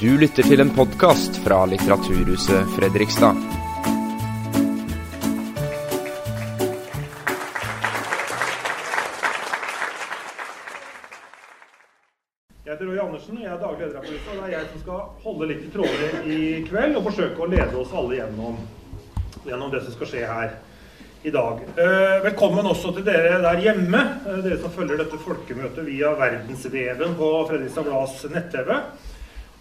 Du lytter til en podkast fra Litteraturhuset Fredrikstad. Jeg heter Roy Andersen, jeg er daglig leder av Politisk, og det er jeg som skal holde litt i trådene i kveld og forsøke å lede oss alle gjennom, gjennom det som skal skje her i dag. Eh, velkommen også til dere der hjemme, eh, dere som følger dette folkemøtet via verdensveven på Fredrikstad Blads nett-TV.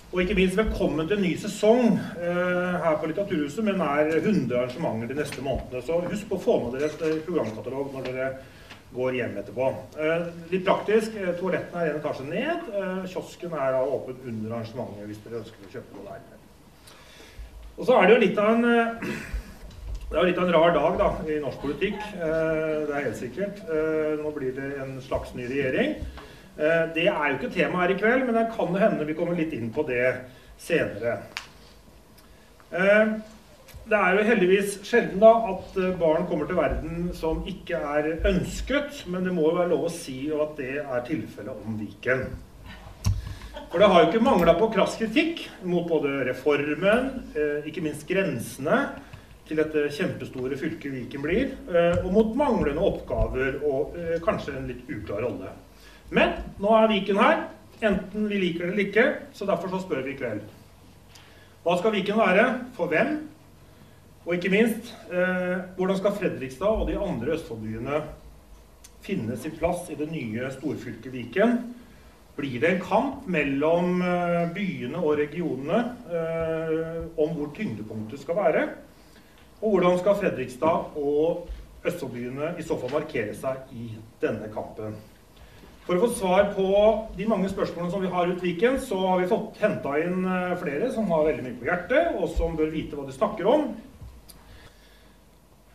Og ikke minst velkommen til en ny sesong eh, her på Litteraturhuset med nær 100 arrangementer de neste månedene. Så husk på å få med dere et eh, programkatalog når dere går hjem etterpå. Eh, litt praktisk, eh, toalettene er en etasje ned. Eh, kiosken er da åpen under arrangementet hvis dere ønsker å kjøpe noe der. Og så er det jo litt av en eh, det er litt av en rar dag da, i norsk politikk. Det er helt sikkert. Nå blir det en slags ny regjering. Eh, det er jo ikke tema her i kveld, men det kan hende vi kommer litt inn på det senere. Eh, det er jo heldigvis sjelden da at eh, barn kommer til verden som ikke er ønsket, men det må jo være lov å si at det er tilfellet om Viken. For det har jo ikke mangla på krass kritikk mot både reformen, ikke minst grensene til dette kjempestore fylket Viken blir, og mot manglende oppgaver og kanskje en litt uklar rolle. Men nå er Viken her, enten vi liker det eller ikke, så derfor så spør vi i kveld. Hva skal Viken være? For hvem? Og ikke minst, eh, hvordan skal Fredrikstad og de andre Østfoldbyene finne sin plass i det nye storfylket Viken? Blir det en kamp mellom eh, byene og regionene eh, om hvor tyngdepunktet skal være? Og hvordan skal Fredrikstad og Østfoldbyene i så fall markere seg i denne kampen? For å få svar på de mange spørsmålene som vi har rundt Viken, så har vi fått henta inn eh, flere som har veldig mye på hjertet, og som bør vite hva de snakker om.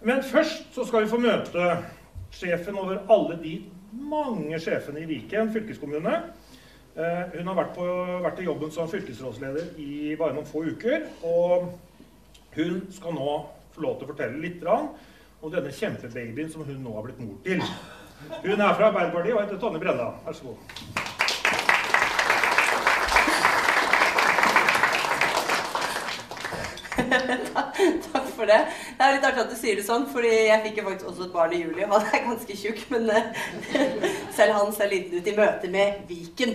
Men først så skal vi få møte sjefen over alle de mange sjefene i Viken fylkeskommune. Eh, Hun har vært, på, vært i jobben som fylkesrådsleder i bare noen få uker. Og hun skal nå få lov til å fortelle litt om denne kjempebabyen som hun nå har blitt mor til. Hun er fra Arbeiderpartiet og heter Tonje Brenna. Vær så god. Takk for det. Det er litt artig at du sier det sånn, fordi jeg fikk jo faktisk også et barn i juli, og han er ganske tjukk, men eh, selv han ser liten ut i møte med Viken.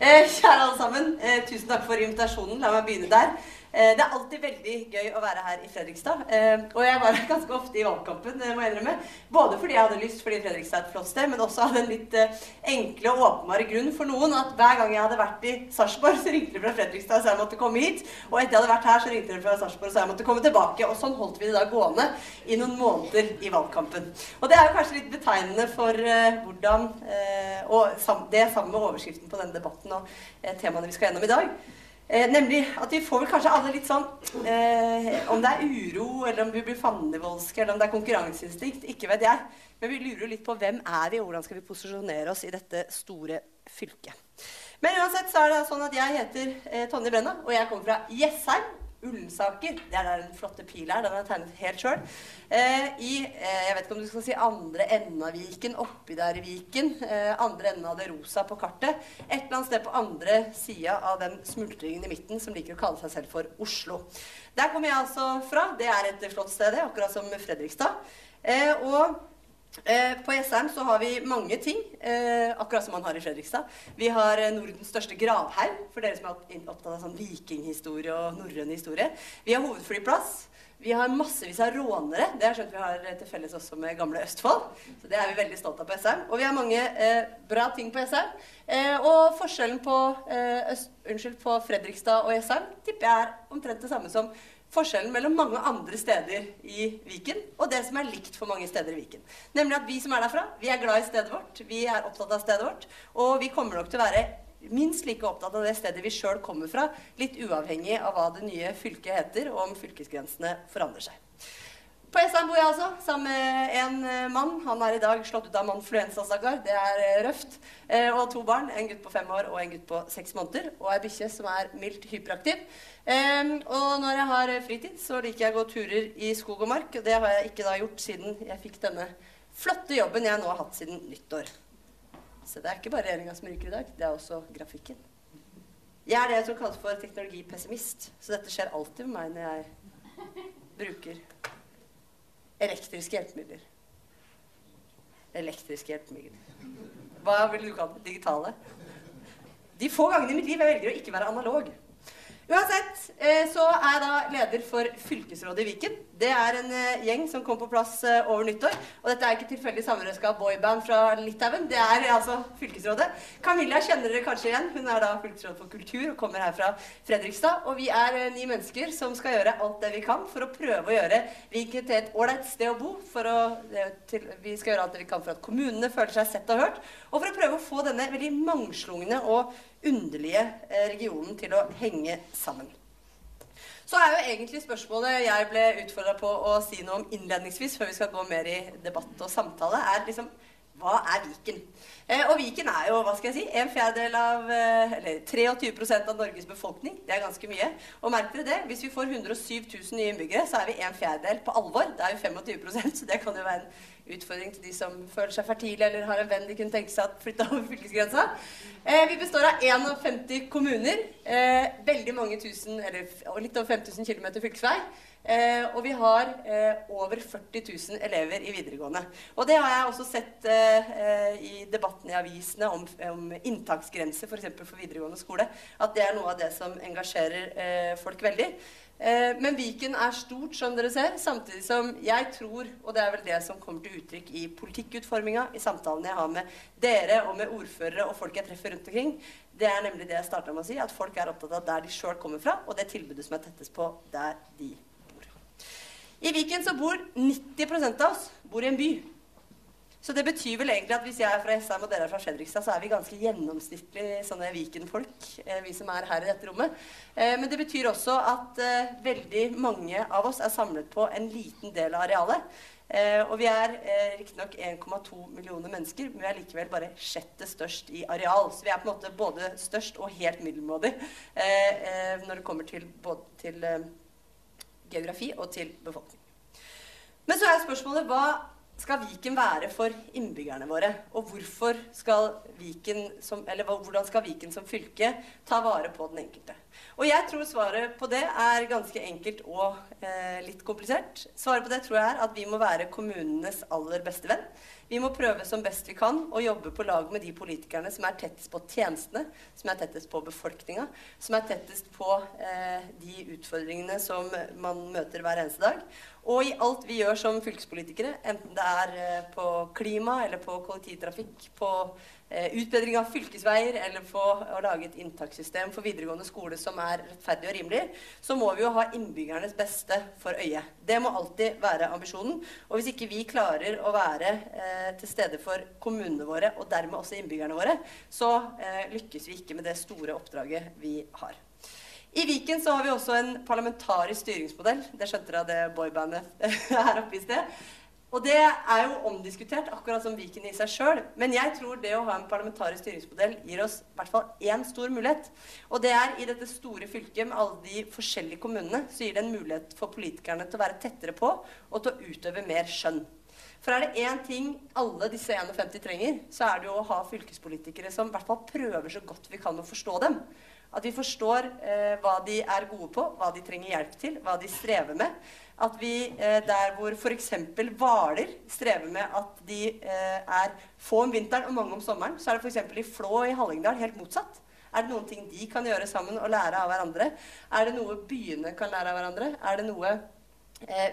Eh, kjære alle sammen, eh, tusen takk for invitasjonen. La meg begynne der. Eh, det er alltid veldig gøy å være her i Fredrikstad. Eh, og jeg var her ganske ofte i valgkampen, må jeg innrømme. Både fordi jeg hadde lyst, fordi Fredrikstad er et flott sted, men også av den litt eh, enkle og åpenbare grunn for noen at hver gang jeg hadde vært i Sarpsborg, så ringte de fra Fredrikstad så jeg måtte komme hit. Og etter jeg hadde vært her, så ringte de fra Sarpsborg så jeg måtte komme tilbake. Og sånn holdt vi det da gående i noen måneder i valgkampen. Og det er jo kanskje litt betegnende for eh, hvordan eh, Og det sammen med overskriften på denne debatten og eh, temaene vi skal gjennom i dag. Eh, nemlig at vi får vel kanskje alle litt sånn eh, Om det er uro, eller om vi blir fandenivoldske, eller om det er konkurranseinstinkt, ikke vet jeg. Men vi lurer litt på hvem er vi, og hvordan skal vi posisjonere oss i dette store fylket. Men uansett så er det sånn at jeg heter eh, Tonje Brenna, og jeg kommer fra Jessheim. Ullensaker. Det er der den flotte pila er. Den har jeg tegnet helt sjøl. Eh, I eh, jeg vet ikke om du skal si andre enden av Viken, oppi der i Viken. Eh, andre enden av det rosa på kartet. Et eller annet sted på andre sida av den smultringen i midten som liker å kalle seg selv for Oslo. Der kommer jeg altså fra. Det er et flott sted, akkurat som Fredrikstad. Eh, og på Jessheim så har vi mange ting, eh, akkurat som man har i Fredrikstad. Vi har eh, Nordens største gravhaug, for dere som er opptatt av sånn vikinghistorie og norrøn historie. Vi har hovedflyplass. Vi har massevis av rånere. Det har skjønt vi har til felles også med gamle Østfold. Så det er vi veldig stolt av på Jessheim. Og vi har mange eh, bra ting på Jessheim. Eh, og forskjellen på, Øst, unnskyld, på Fredrikstad og Jessheim tipper jeg er omtrent det samme som forskjellen mellom mange andre steder i Viken og det som er likt for mange steder i Viken. Nemlig at vi som er derfra, vi er glad i stedet vårt, vi er opptatt av stedet vårt, og vi kommer nok til å være minst like opptatt av det stedet vi sjøl kommer fra, litt uavhengig av hva det nye fylket heter, og om fylkesgrensene forandrer seg. På Jessheim bor jeg altså, sammen med en mann. Han er i dag slått ut av manfluensa, stakkar. Det er røft. Eh, og to barn. En gutt på fem år og en gutt på seks måneder. Og ei bikkje som er mildt hyperaktiv. Eh, og når jeg har fritid, så liker jeg å gå turer i skog og mark. Og det har jeg ikke da gjort siden jeg fikk denne flotte jobben jeg nå har hatt siden nyttår. Så det er ikke bare regjeringa som ryker i dag, det er også grafikken. Jeg er det som kalles for teknologipessimist, så dette skjer alltid med meg når jeg bruker elektriske hjelpemidler. Elektriske hjelpemidler. Hva vil du kalle det? Digitale? De få gangene i mitt liv jeg velger å ikke være analog. Uansett eh, så er jeg da leder for fylkesrådet i Viken. Det er en eh, gjeng som kom på plass eh, over nyttår. Og dette er ikke tilfeldig sammenrøska boyband fra Litauen. Det er altså fylkesrådet. Camilla kjenner dere kanskje igjen. Hun er da fylkesråd for kultur og kommer her fra Fredrikstad. Og vi er ni mennesker som skal gjøre alt det vi kan for å prøve å gjøre Viken til et ålreit sted å bo. Å, til, vi skal gjøre alt det vi kan for at kommunene føler seg sett og hørt. Og for å prøve å få denne veldig mangslungne og underlige eh, regionen til å henge sammen. Så er jo egentlig spørsmålet jeg ble utfordra på å si noe om innledningsvis, før vi skal gå mer i debatt og samtale, er liksom hva er Viken? Eh, og Viken er jo hva skal jeg si, en fjerdedel av eh, Eller 23% av Norges befolkning. Det er ganske mye. Og merk dere det, hvis vi får 107 000 nye innbyggere, så er vi en fjerdedel på alvor. Det er jo 25% så det kan jo være en utfordring til de som føler seg fertile eller har en venn de kunne tenke seg at flytta over fylkesgrensa. Eh, vi består av 51 kommuner. Eh, veldig mange tusen, eller litt over 5000 km fylkesvei. Eh, og vi har eh, over 40 000 elever i videregående. Og det har jeg også sett eh, eh i debatten i avisene om, om inntaksgrenser f.eks. For, for videregående skole. At det er noe av det som engasjerer folk veldig. Eh, men Viken er stort, som dere ser. Samtidig som jeg tror, og det er vel det som kommer til uttrykk i politikkutforminga, i samtalene jeg har med dere og med ordførere og folk jeg treffer rundt omkring, det er nemlig det jeg starta med å si, at folk er opptatt av der de sjøl kommer fra, og det tilbudet som er tettest på der de bor. i Viken så bor 90% av oss bor i en by. Så det betyr vel egentlig at hvis jeg er fra SM og dere er fra Fredrikstad, så er vi ganske gjennomsnittlig sånne Viken-folk, eh, vi som er her i dette rommet. Eh, men det betyr også at eh, veldig mange av oss er samlet på en liten del av arealet. Og vi er riktignok 1,2 millioner mennesker, men vi er likevel bare sjette størst i areal. Så vi er på en måte både størst og helt middelmådig når det kommer til, både til geografi og til befolkning. Men så er spørsmålet hva skal Viken være for innbyggerne våre? Og skal Viken som, hvordan skal Viken som fylke ta vare på den enkelte? Og jeg tror svaret på det er ganske enkelt og eh, litt komplisert. Svaret på det tror jeg er at vi må være kommunenes aller beste venn. Vi må prøve som best vi kan å jobbe på lag med de politikerne som er tettest på tjenestene, som er tettest på befolkninga, som er tettest på eh, de utfordringene som man møter hver eneste dag. Og i alt vi gjør som fylkespolitikere, enten det er eh, på klima eller på kollektivtrafikk, på utbedring av fylkesveier eller få å lage et inntakssystem for videregående skole som er rettferdig og rimelig, så må vi jo ha innbyggernes beste for øye. Det må alltid være ambisjonen. Og hvis ikke vi klarer å være eh, til stede for kommunene våre, og dermed også innbyggerne våre, så eh, lykkes vi ikke med det store oppdraget vi har. I Viken så har vi også en parlamentarisk styringsmodell. Det skjønte dere av det boybandet her oppe i sted. Og det er jo omdiskutert, akkurat som Viken i seg sjøl. Men jeg tror det å ha en parlamentarisk styringsmodell gir oss i hvert fall én stor mulighet. Og det er i dette store fylket med alle de forskjellige kommunene, så gir det en mulighet for politikerne til å være tettere på og til å utøve mer skjønn. For er det én ting alle disse 51 trenger, så er det jo å ha fylkespolitikere som i hvert fall prøver så godt vi kan å forstå dem. At vi forstår eh, hva de er gode på, hva de trenger hjelp til, hva de strever med. At vi eh, der hvor f.eks. Hvaler strever med at de eh, er få om vinteren og mange om sommeren, så er det f.eks. i Flå i Hallingdal helt motsatt. Er det noen ting de kan gjøre sammen og lære av hverandre? Er det noe byene kan lære av hverandre? Er det noe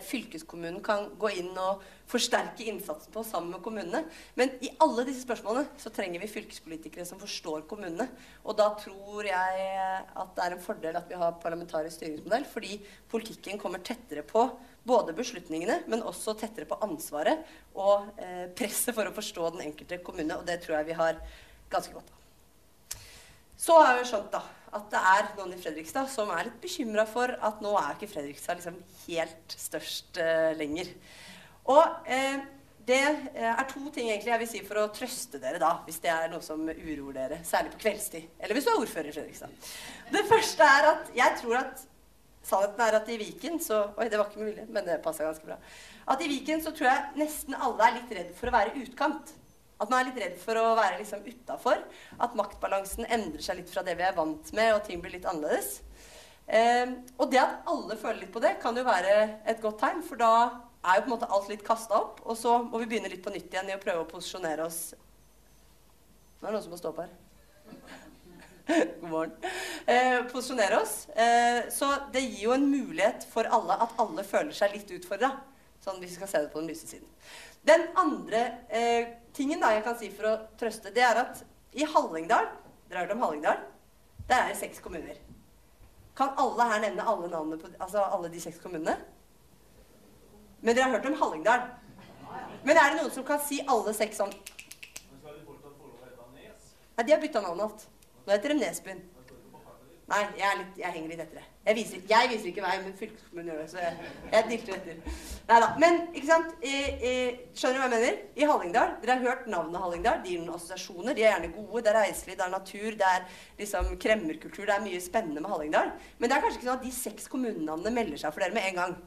fylkeskommunen kan gå inn og forsterke innsatsen på sammen med kommunene. Men i alle disse spørsmålene så trenger vi fylkespolitikere som forstår kommunene. Og da tror jeg at det er en fordel at vi har parlamentarisk styringsmodell, fordi politikken kommer tettere på både beslutningene, men også tettere på ansvaret og eh, presset for å forstå den enkelte kommune. Og det tror jeg vi har ganske godt av. Så har jeg skjønt da, at det er noen i Fredrikstad som er litt bekymra for at nå er ikke Fredrikstad liksom helt størst uh, lenger. Og eh, det uh, er to ting egentlig jeg vil si for å trøste dere da, hvis det er noe som uroer dere. Særlig på kveldstid. Eller hvis du er ordfører i Fredrikstad. Det første er at jeg tror at Sannheten er at i Viken så Oi, det var ikke mulig, men det passa ganske bra. At i Viken så tror jeg nesten alle er litt redd for å være utkant. At man er litt redd for å være liksom utafor. At maktbalansen endrer seg litt fra det vi er vant med, og ting blir litt annerledes. Eh, og det at alle føler litt på det, kan jo være et godt tegn, for da er jo på en måte alt litt kasta opp, og så må vi begynne litt på nytt igjen i å prøve å posisjonere oss Nå er det noen som må stå opp her. God morgen. Eh, posisjonere oss. Eh, så det gir jo en mulighet for alle at alle føler seg litt utfordra. Sånn hvis vi skal se det på den lyse siden. Den andre eh, tingen da jeg kan si for å trøste, det er at i Hallingdal Dere har hørt om Hallingdal? Der er det seks kommuner. Kan alle her nevne alle navnene på altså alle de seks kommunene? Men dere har hørt om Hallingdal? Men er det noen som kan si alle seks sånn Nei, de har bytta navn alt. Nå heter de Nesbyen. Nei, jeg, litt, jeg henger litt etter det. Jeg viser, jeg viser ikke vei, men fylkeskommunen gjør det. Så jeg, jeg dilter etter. Nei da. Men ikke sant? I, i, skjønner du hva jeg mener? I Hallingdal Dere har hørt navnet Hallingdal. De gir noen assosiasjoner. De er gjerne gode. Det er reiselig, det er natur, det er liksom kremmerkultur. Det er mye spennende med Hallingdal. Men det er kanskje ikke sånn at de seks kommunenavnene melder seg for dere med en gang.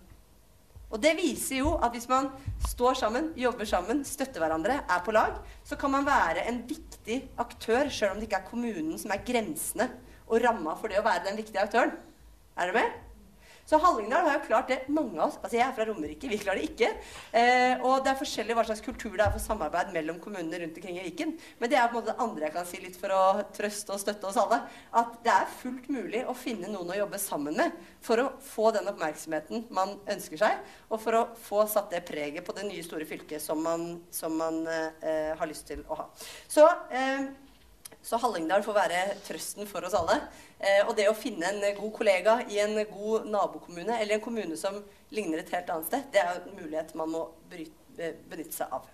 Og det viser jo at hvis man står sammen, jobber sammen, støtter hverandre, er på lag, så kan man være en viktig aktør, sjøl om det ikke er kommunen som er grensene og ramma for det å være den viktige aktøren. Er dere med? Så Hallingdal har jo klart det. Mange av oss Altså jeg er fra Romerike, vi klarer det ikke. Eh, og det er forskjellig hva slags kultur det er for samarbeid mellom kommunene rundt omkring i Viken. Men det er på en måte det andre jeg kan si litt for å trøste og støtte oss alle. At det er fullt mulig å finne noen å jobbe sammen med for å få den oppmerksomheten man ønsker seg, og for å få satt det preget på det nye, store fylket som man, som man eh, har lyst til å ha. Så eh, så Hallingdal får være trøsten for oss alle. Eh, og det å finne en god kollega i en god nabokommune, eller en kommune som ligner et helt annet sted, det er en mulighet man må bryte, benytte seg av.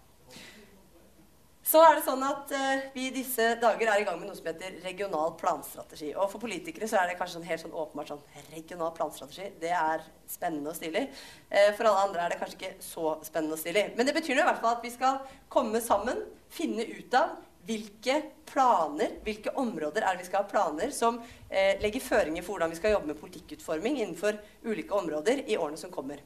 Så er det sånn at eh, vi i disse dager er i gang med noe som heter regional planstrategi. Og for politikere så er det kanskje sånn helt sånn åpenbart sånn regional planstrategi. Det er spennende og stilig. Eh, for alle andre er det kanskje ikke så spennende og stilig. Men det betyr i hvert fall at vi skal komme sammen, finne ut av hvilke planer, hvilke områder er det vi skal ha planer som eh, legger føringer for hvordan vi skal jobbe med politikkutforming innenfor ulike områder i årene som kommer.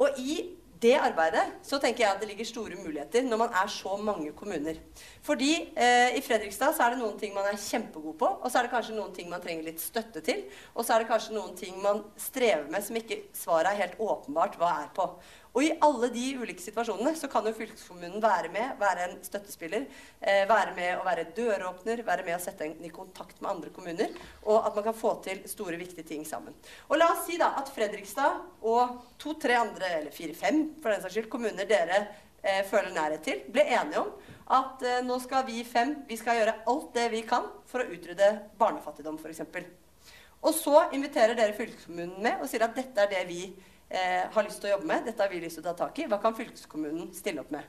Og i det arbeidet så tenker jeg at det ligger store muligheter når man er så mange kommuner. Fordi eh, i Fredrikstad så er det noen ting man er kjempegod på, og så er det kanskje noen ting man trenger litt støtte til, og så er det kanskje noen ting man strever med som ikke svaret er helt åpenbart hva er på. Og i alle de ulike situasjonene så kan jo fylkeskommunen være med, være en støttespiller, eh, være med å være døråpner, være med å sette en i kontakt med andre kommuner, og at man kan få til store, viktige ting sammen. Og la oss si da at Fredrikstad og to-tre andre, eller fire-fem for den saks skyld, kommuner dere eh, føler nærhet til, ble enige om at eh, nå skal vi fem vi skal gjøre alt det vi kan for å utrydde barnefattigdom, f.eks. Og så inviterer dere fylkeskommunen med og sier at dette er det vi eh, har lyst til å jobbe med. Dette har vi lyst til å ta tak i. Hva kan fylkeskommunen stille opp med?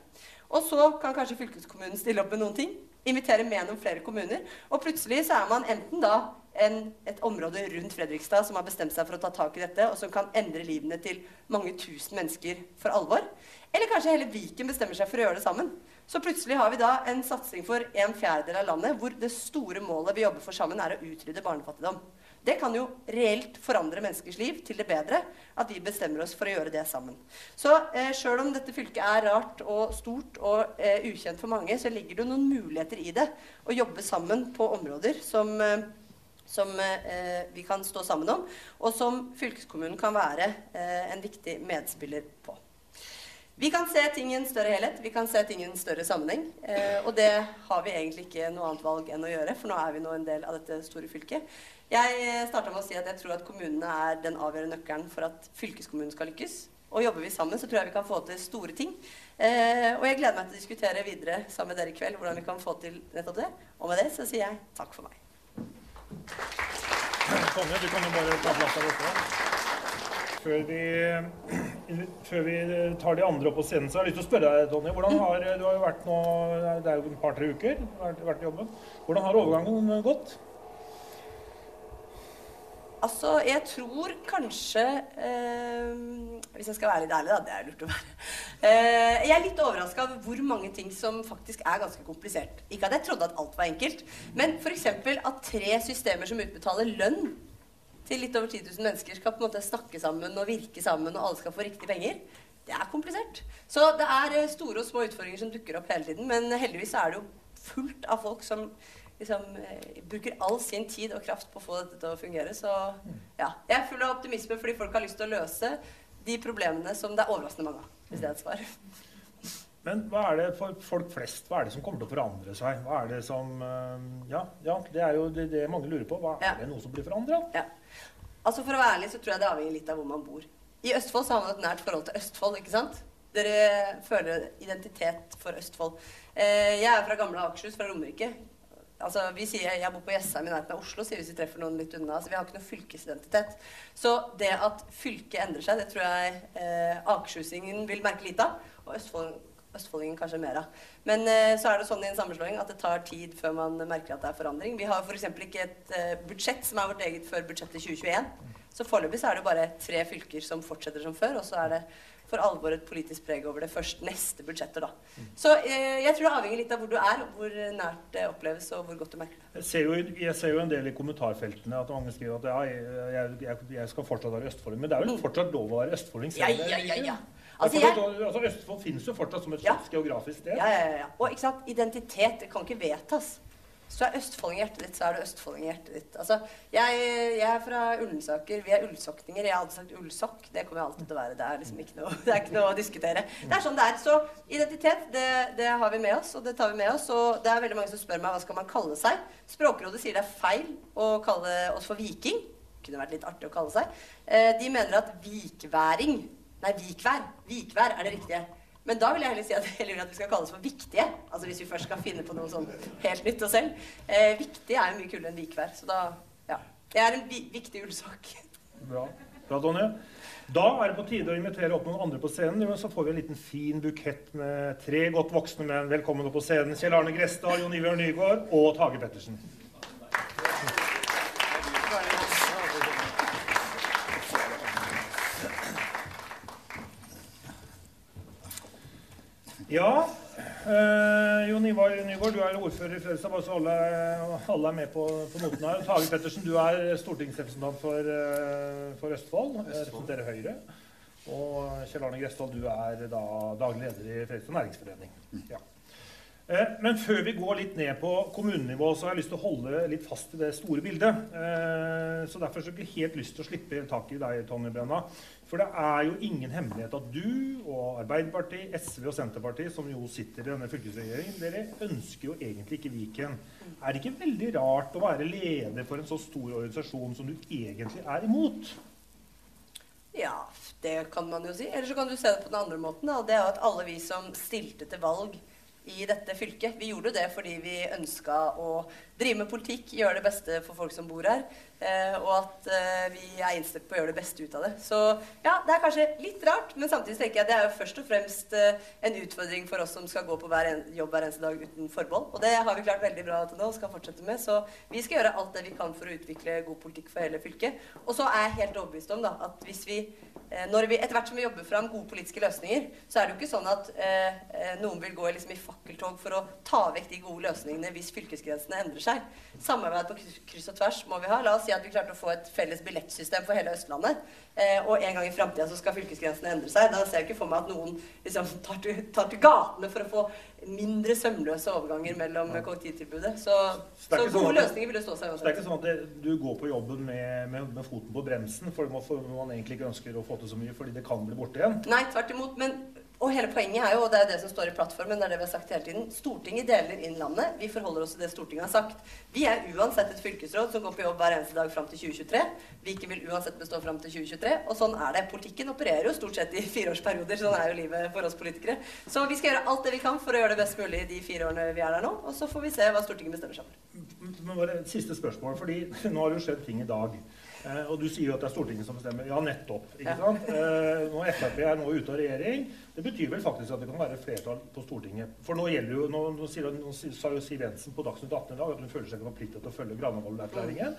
Og så kan kanskje fylkeskommunen stille opp med noen ting. Invitere med noen flere kommuner. Og plutselig så er man enten da en, et område rundt Fredrikstad som har bestemt seg for å ta tak i dette, og som kan endre livene til mange tusen mennesker for alvor. Eller kanskje hele Viken bestemmer seg for å gjøre det sammen. Så plutselig har vi da en satsing for en fjerdedel av landet hvor det store målet vi jobber for sammen, er å utrydde barnefattigdom. Det kan jo reelt forandre menneskers liv til det bedre at vi bestemmer oss for å gjøre det sammen. Så eh, sjøl om dette fylket er rart og stort og eh, ukjent for mange, så ligger det noen muligheter i det å jobbe sammen på områder som, eh, som eh, vi kan stå sammen om, og som fylkeskommunen kan være eh, en viktig medspiller på. Vi kan se ting i en større helhet, vi kan se ting i en større sammenheng. Eh, og det har vi egentlig ikke noe annet valg enn å gjøre, for nå er vi nå en del av dette store fylket. Jeg starta med å si at jeg tror at kommunene er den avgjørende nøkkelen for at fylkeskommunen skal lykkes. Og jobber vi sammen, så tror jeg vi kan få til store ting. Eh, og jeg gleder meg til å diskutere videre sammen med dere i kveld hvordan vi kan få til nettopp det. Og med det så sier jeg takk for meg. Tonje, du kan jo bare ta plass her oppe. Før vi, før vi, tar de andre opp på scenen, så har jeg lyst til å spørre deg, Tonje. Hvordan har, du har jo vært nå, Det er jo et par-tre uker vært, vært jobben. Hvordan har overgangen gått? Altså, jeg tror kanskje eh, Hvis jeg skal være litt ærlig, da. Det er lurt å være. Eh, jeg er litt overraska over hvor mange ting som faktisk er ganske komplisert. Ikke at jeg trodde at alt var enkelt, men f.eks. at tre systemer som utbetaler lønn til litt over 10 000 mennesker, skal på en måte snakke sammen og virke sammen, og alle skal få riktige penger. Det er komplisert. Så det er eh, store og små utfordringer som dukker opp hele tiden, men heldigvis er det jo fullt av folk som liksom eh, bruker all sin tid og kraft på å få dette til å fungere. Så ja, jeg er full av optimisme fordi folk har lyst til å løse de problemene som det er overraskende mange av, hvis det er et svar. Men hva er det for folk flest hva er det som kommer til å forandre seg? Hva er det som eh, Ja, ja det er jo det, det mange lurer på. Hva, Ja. Er det noe som blir forandra? Ja. Altså For å være ærlig så tror jeg det avhenger litt av hvor man bor. I Østfold så har man et nært forhold til Østfold, ikke sant? Dere føler identitet for Østfold. Eh, jeg er fra gamle Akershus, fra Romerike. Altså, vi sier, Jeg bor på Jessheim i nærheten av Oslo, sier hvis vi treffer noen litt unna. Så vi har ikke noe fylkesidentitet. Så det at fylket endrer seg, det tror jeg eh, akershusingen vil merke lite av. Og Østfold, østfoldingen kanskje mer av. Men eh, så er det sånn i en sammenslåing at det tar tid før man merker at det er forandring. Vi har f.eks. ikke et eh, budsjett som er vårt eget før budsjettet 2021. Så foreløpig er det bare tre fylker som fortsetter som før, og så er det for alvor et politisk preg over det først neste budsjettet, da. Så eh, jeg tror det avhenger litt av hvor du er, hvor nært det oppleves, og hvor godt du merker det. Jeg ser, jo, jeg ser jo en del i kommentarfeltene at mange skriver at ja, jeg, jeg, jeg skal fortsatt være østfolding. Men det er vel fortsatt lov å være østfolding? Ja, ja, ja, ja. Ja, Altså, jeg, altså, Østfold finnes jo fortsatt som et Ja. slags geografisk sted. ja, ja, ja, ja. Og ikke sant, identitet kan ikke vedtas. Hvis du er østfolding i hjertet ditt, så er du østfolding i hjertet ditt. Altså, jeg, jeg er fra Ullensaker. Vi er ullsokninger. Jeg har alltid sagt ullsokk. Det kommer jeg alltid til å være. Det er liksom ikke noe, det ikke noe å diskutere. Det er sånn det er. Så identitet, det, det har vi med oss, og det tar vi med oss. Og det er veldig mange som spør meg hva skal man kalle seg. Språkrådet sier det er feil å kalle oss for viking. Kunne vært litt artig å kalle seg. Eh, de mener at vikværing Nei, vikvær. Vikvær er det riktige. Men da vil jeg heller si at, heller at vi skal kalles for viktige. Altså hvis vi først skal finne på noe sånn helt nytt og selv. Eh, viktig er jo mye kulere enn vikvær. Så da Ja. Det er en vi viktig ullsak. Bra. Bra, Tonje. Da er det på tide å invitere opp noen andre på scenen. Men så får vi en liten fin bukett med tre godt voksne menn. Velkommen opp på scenen. Kjell Arne Grestad, Jon Ivar Nygaard og Tage Pettersen. Ja, eh, Jon Ivar Nygaard, du er ordfører i Fredrikstad, bare så alle, alle er med på, på noten her. Tage Pettersen, du er stortingsrepresentant for, eh, for Østfold, Østfold. representerer Høyre. Og Kjell Arne Gressdal, du er da daglig leder i Fredrikstad Næringsforening. Ja. Eh, Men før vi går litt ned på kommunenivå, så har jeg lyst til å holde litt fast i det store bildet. Eh, Så derfor har jeg helt lyst til å slippe tak i deg, Tonje Brenna. For det er jo ingen hemmelighet at du og Arbeiderpartiet, SV og Senterpartiet, som jo sitter i denne fylkesregjeringen, dere ønsker jo egentlig ikke Viken. Er det ikke veldig rart å være leder for en så stor organisasjon som du egentlig er imot? Ja, det kan man jo si. Eller så kan du se det på den andre måten. Da. Det er at alle vi som stilte til valg i dette fylket, vi gjorde det fordi vi ønska å drive med politikk, gjøre det beste for folk som bor her. Eh, og at eh, vi er innstilt på å gjøre det beste ut av det. Så ja, det er kanskje litt rart, men samtidig tenker jeg at det er jo først og fremst eh, en utfordring for oss som skal gå på hver en, jobb hver eneste dag uten forbehold. Og det har vi klart veldig bra til nå og skal fortsette med. Så vi skal gjøre alt det vi kan for å utvikle god politikk for hele fylket. Og så er jeg helt overbevist om da, at hvis vi når vi, etter hvert som vi jobber fram gode politiske løsninger, så er det jo ikke sånn at eh, noen vil gå liksom i fakkeltog for å ta vekk de gode løsningene hvis fylkesgrensene endrer seg. Samarbeid på kryss og tvers må vi ha. La oss si at vi klarte å få et felles billettsystem for hele Østlandet. Eh, og en gang i framtida så skal fylkesgrensene endre seg. Da ser jeg ikke for meg at noen liksom, tar, til, tar til gatene for å få mindre sømløse overganger mellom kollektivtilbudet. Så, Så så gode sånn løsninger vil stå seg Så det er ikke sånn at det, du går på jobben med, med, med foten på bremsen fordi man, for man egentlig ikke ønsker å få til så mye fordi det kan bli borte igjen? Nei, tvert imot. Men, og hele poenget er jo, og det er det som står i plattformen, det er det vi har sagt hele tiden, Stortinget deler inn landet. Vi forholder oss til det Stortinget har sagt. Vi er uansett et fylkesråd som går på jobb hver eneste dag fram til 2023. Viken vil uansett bestå fram til 2023. Og sånn er det. Politikken opererer jo stort sett i fireårsperioder. Sånn er jo livet for oss politikere. Så vi skal gjøre alt det vi kan for å gjøre det best mulig de fire årene vi er der nå. Og så får vi se hva Stortinget bestemmer seg for. Men bare et siste spørsmål, fordi nå har det jo skjedd ting i dag. Eh, og du sier jo at det er Stortinget som bestemmer. Ja, nettopp. ikke sant? Eh, nå Frp er nå ute av regjering. Det betyr vel faktisk at det kan være flertall på Stortinget. For nå gjelder jo, nå, nå, sier, nå sa jo Siv Jensen på Dagsnytt 18 i dag at hun føler seg forpliktet til å følge Granavolden-erklæringen.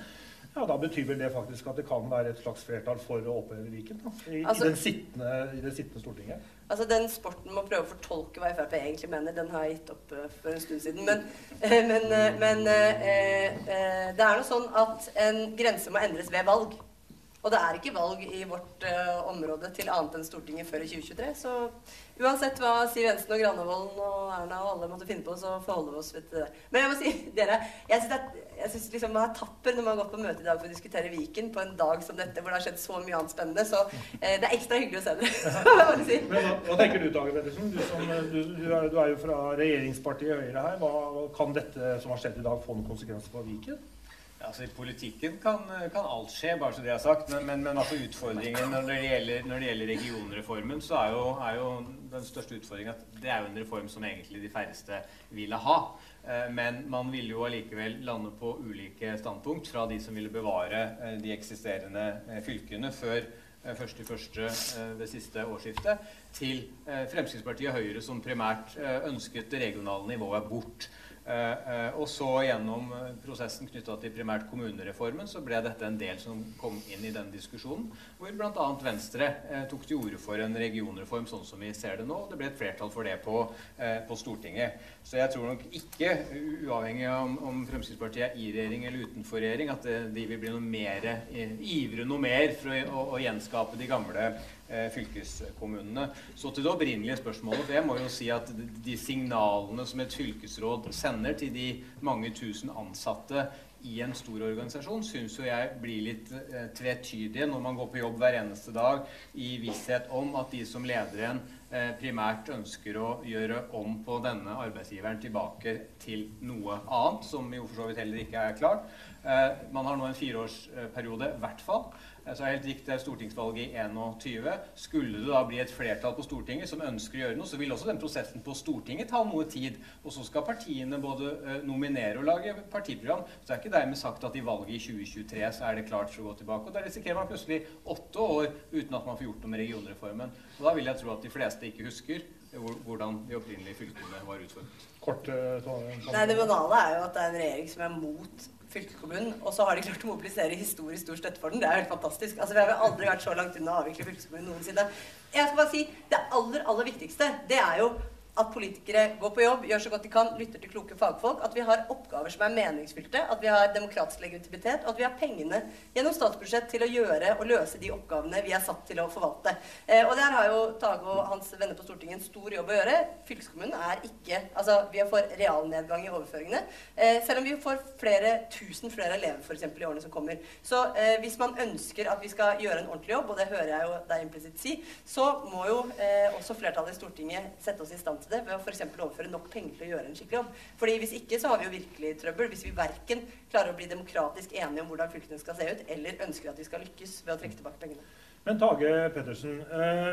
Ja, Da betyr vel det faktisk at det kan være et slags flertall for å oppheve Viken da, i, Altså- i, den sittende, i det sittende Stortinget. Altså Den sporten med å prøve å fortolke hva Frp egentlig mener, den har jeg gitt opp eh, for en stund siden. Men, eh, men, eh, men det er nå sånn at en grense må endres ved valg. Og det er ikke valg i vårt uh, område til annet enn Stortinget før i 2023. Så uansett hva Siv Jensen og Granavolden og Erna og alle måtte finne på, så forholder vi oss til det. Men jeg må si, dere, jeg syns, liksom man er tapper når man har gått på møte i dag for å diskutere Viken på en dag som dette, hvor det har skjedd så mye annet spennende. Så uh, det er ekstra hyggelig å se dere. si. Men hva, hva, tenker du, Tage Pettersen? Du, som, du, du, er, du, er, jo fra regjeringspartiet Høyre her. Hva, kan dette som har skjedd i dag, få noen konsekvenser for Viken? Altså I politikken kan, kan, alt skje, bare så det er sagt. Men, men, men altså utfordringen når det, gjelder, når det gjelder regionreformen, så er jo, er jo den største utfordringen at det er jo en reform som egentlig de færreste ville ha. Eh, men man ville jo allikevel lande på ulike standpunkt fra de som ville bevare eh, de eksisterende eh, fylkene før 1.1. det siste årsskiftet, til Fremskrittspartiet og Høyre, som primært ønsket det regionale nivået bort. Eh, eh, og så gjennom eh, prosessen knytta til primært kommunereformen så ble dette en del som kom inn i den diskusjonen, hvor bl.a. Venstre tok til orde for en regionreform sånn som vi ser det nå. Det ble et flertall for det på, på Stortinget. Så jeg tror nok ikke, uavhengig av om, om Fremskrittspartiet er i regjering eller utenfor regjering, at de vil bli noe mer, ivre noe mer for å, å, å gjenskape de gamle fylkeskommunene. Så til det opprinnelige spørsmålet. for Jeg må jo si at de signalene som et fylkesråd sender til de mange tusen ansatte i en stor organisasjon, syns jo jeg blir litt eh, tvetydige når man går på jobb hver eneste dag i visshet om at de som leder en eh, primært ønsker å gjøre om på denne arbeidsgiveren tilbake til noe annet, som jo for så vidt heller ikke er klart. Eh, man har nå en fireårsperiode, i hvert fall. Så er helt riktig, det er stortingsvalget i 21. Skulle det da bli et flertall på Stortinget som ønsker å gjøre noe, så vil også den prosessen på Stortinget ta noe tid. Og så skal partiene både eh, nominere og lage partiprogram. Så det er ikke dermed sagt at i valget i 2023 så er det klart for å gå tilbake. Og da risikerer man plutselig åtte år uten at man får gjort noe med regionreformen. Og da vil jeg tro at de fleste ikke husker hvordan de opprinnelige fylkene var utformet. Kort, uh, Nei, Det banale er jo at det er en regjering som er mot fylkeskommunen, og så har de klart å mobilisere historisk stor støtte for den. Det er helt fantastisk. Altså, Vi har aldri vært så langt unna å avvikle fylkeskommunen noensinne. Jeg skal bare si, Det aller, aller viktigste det er jo at politikere går på jobb, gjør så godt de kan, lytter til kloke fagfolk, at vi har oppgaver som er meningsfylte, at vi har demokratisk legitimitet, og at vi har pengene gjennom statsbudsjett til å gjøre og løse de oppgavene vi er satt til å forvalte. Eh, og der har jo Tage og hans venner på Stortinget en stor jobb å gjøre. Fylkeskommunen er ikke Altså, vi fått realnedgang i overføringene, eh, selv om vi får flere tusen flere elever f.eks. i årene som kommer. Så eh, hvis man ønsker at vi skal gjøre en ordentlig jobb, og det hører jeg jo deg implisitt si, så må jo eh, også flertallet i Stortinget sette oss i stand til det ved å f.eks. overføre nok penger til å gjøre en skikkelig jobb. Fordi Hvis ikke så har vi jo virkelig trøbbel. Hvis vi verken klarer å bli demokratisk enige om hvordan fylkene skal se ut, eller ønsker at vi skal lykkes ved å trekke tilbake pengene. Men Tage Pettersen, eh,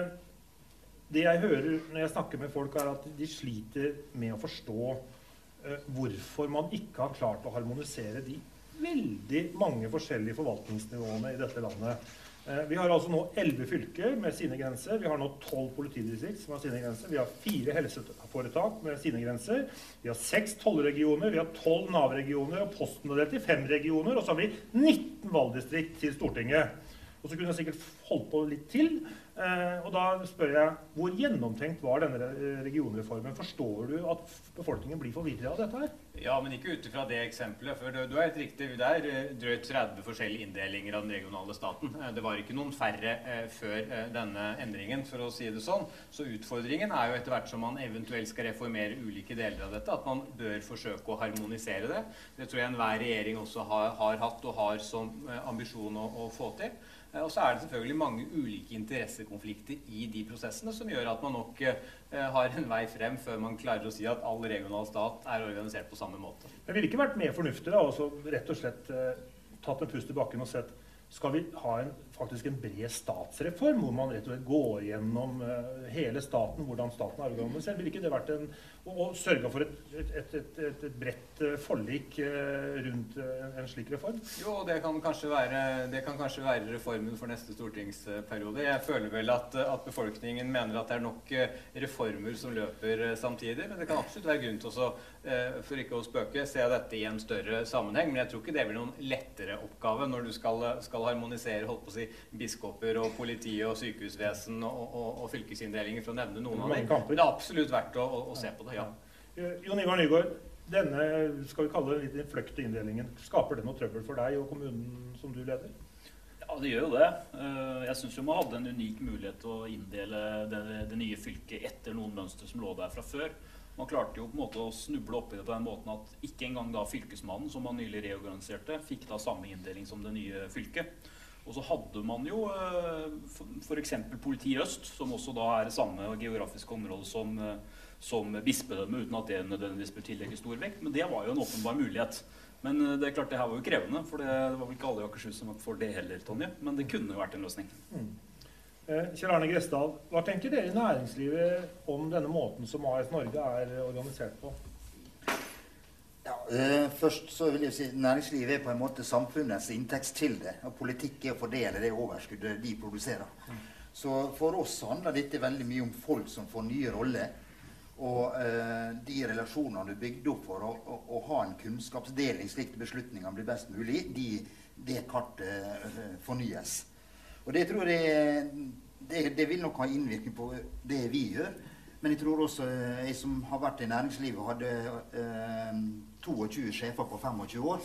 det jeg hører når jeg snakker med folk, er at de sliter med å forstå eh, hvorfor man ikke har klart å harmonisere de veldig mange forskjellige forvaltningsnivåene i dette landet. Eh, vi har altså nå elleve fylker med sine grenser. Vi har nå tolv politidistrikt som har sine grenser. Vi har fire helseforetak med sine grenser. Vi har seks tollregioner, vi har tolv Nav-regioner, og Posten er delt i fem regioner. Og så har vi 19 valgdistrikt til Stortinget. Og så kunne jeg sikkert holdt på litt til. Eh, og da spør jeg hvor gjennomtenkt var denne regionreformen? Forstår du at befolkningen blir forvirra av dette her? Ja, men ikke ut ifra det eksempelet. For du, er helt riktig. Det er eh, drøyt 30 forskjellige inndelinger av den regionale staten. Eh, det var ikke noen færre før denne endringen, for å si det sånn. Så utfordringen er jo etter hvert som man eventuelt skal reformere ulike deler av dette, at man bør forsøke å harmonisere det. Det tror jeg enhver regjering også har, har hatt og har som ambisjon å, å få til. Eh, og så er det selvfølgelig mange ulike interessekonflikter i de prosessene som gjør at man nok eh, har en vei frem før man klarer å si at all regional stat er organisert på samme måte. Men ville ikke vært mer fornuftig da, også rett og slett eh, tatt en pust i bakken og sett skal vi ha en, faktisk en bred statsreform, hvor man rett og slett går gjennom uh, hele staten, hvordan staten er organisert? Ville ikke det vært en Og, sørga for et, et, et, et bredt uh, forlik uh, rundt en slik reform? Jo, det kan, være, det kan, kanskje være, reformen for neste stortingsperiode. Jeg føler vel at, at befolkningen mener at det er nok reformer som løper samtidig. Men det kan absolutt være grunn til å, for ikke å spøke, se dette i en større sammenheng. Men jeg tror ikke det blir noen lettere oppgave når du skal skal harmonisere holdt på å si, biskoper og politi og sykehusvesen og, og, og fylkesinndelinger, for å nevne noen av dem. Det er absolutt verdt å, å, å se på det, ja. Jon Ivar Nygaard, denne skal vi kalle det litt fløkt inndelingen, skaper det noe trøbbel for deg og kommunen som du leder? Ja, det gjør jo det. Eh, jeg syns man hadde en unik mulighet til å inndele det, det, nye fylket etter noen mønstre som lå der fra før. Man klarte jo på en måte å snuble oppi det på den måten at ikke engang da Fylkesmannen, som man nylig reorganiserte, fikk da samme inndeling som det nye fylket. Og så hadde man jo eh, f.eks. Politi øst, som også da er samme geografiske område som, eh, som bispedømmet, uten at det nødvendigvis bør tillegge stor vekt. Men det var jo en åpenbar mulighet. Men eh, det er klart det her var jo krevende, for det, var vel ikke alle i Akershus som var for det heller, Tonje. Men det kunne jo vært en løsning. Mm. Kjell Arne Gressdal, hva tenker dere i næringslivet om denne måten som AS Norge er organisert på? Eh, først så vil jeg si Næringslivet er på en måte samfunnets inntektskilde. og Politikk er å fordele det overskuddet de produserer. Mm. Så for oss handler dette veldig mye om folk som får nye roller og uh, de relasjonene du bygde opp for å, å, å, ha en kunnskapsdeling slik beslutningene blir best mulig, de, det kartet uh, fornyes. Og det tror jeg det, det, vil nok ha innvirkning på det vi gjør. Men jeg tror også jeg som har vært i næringslivet og hadde 22 sjefer på 25 år,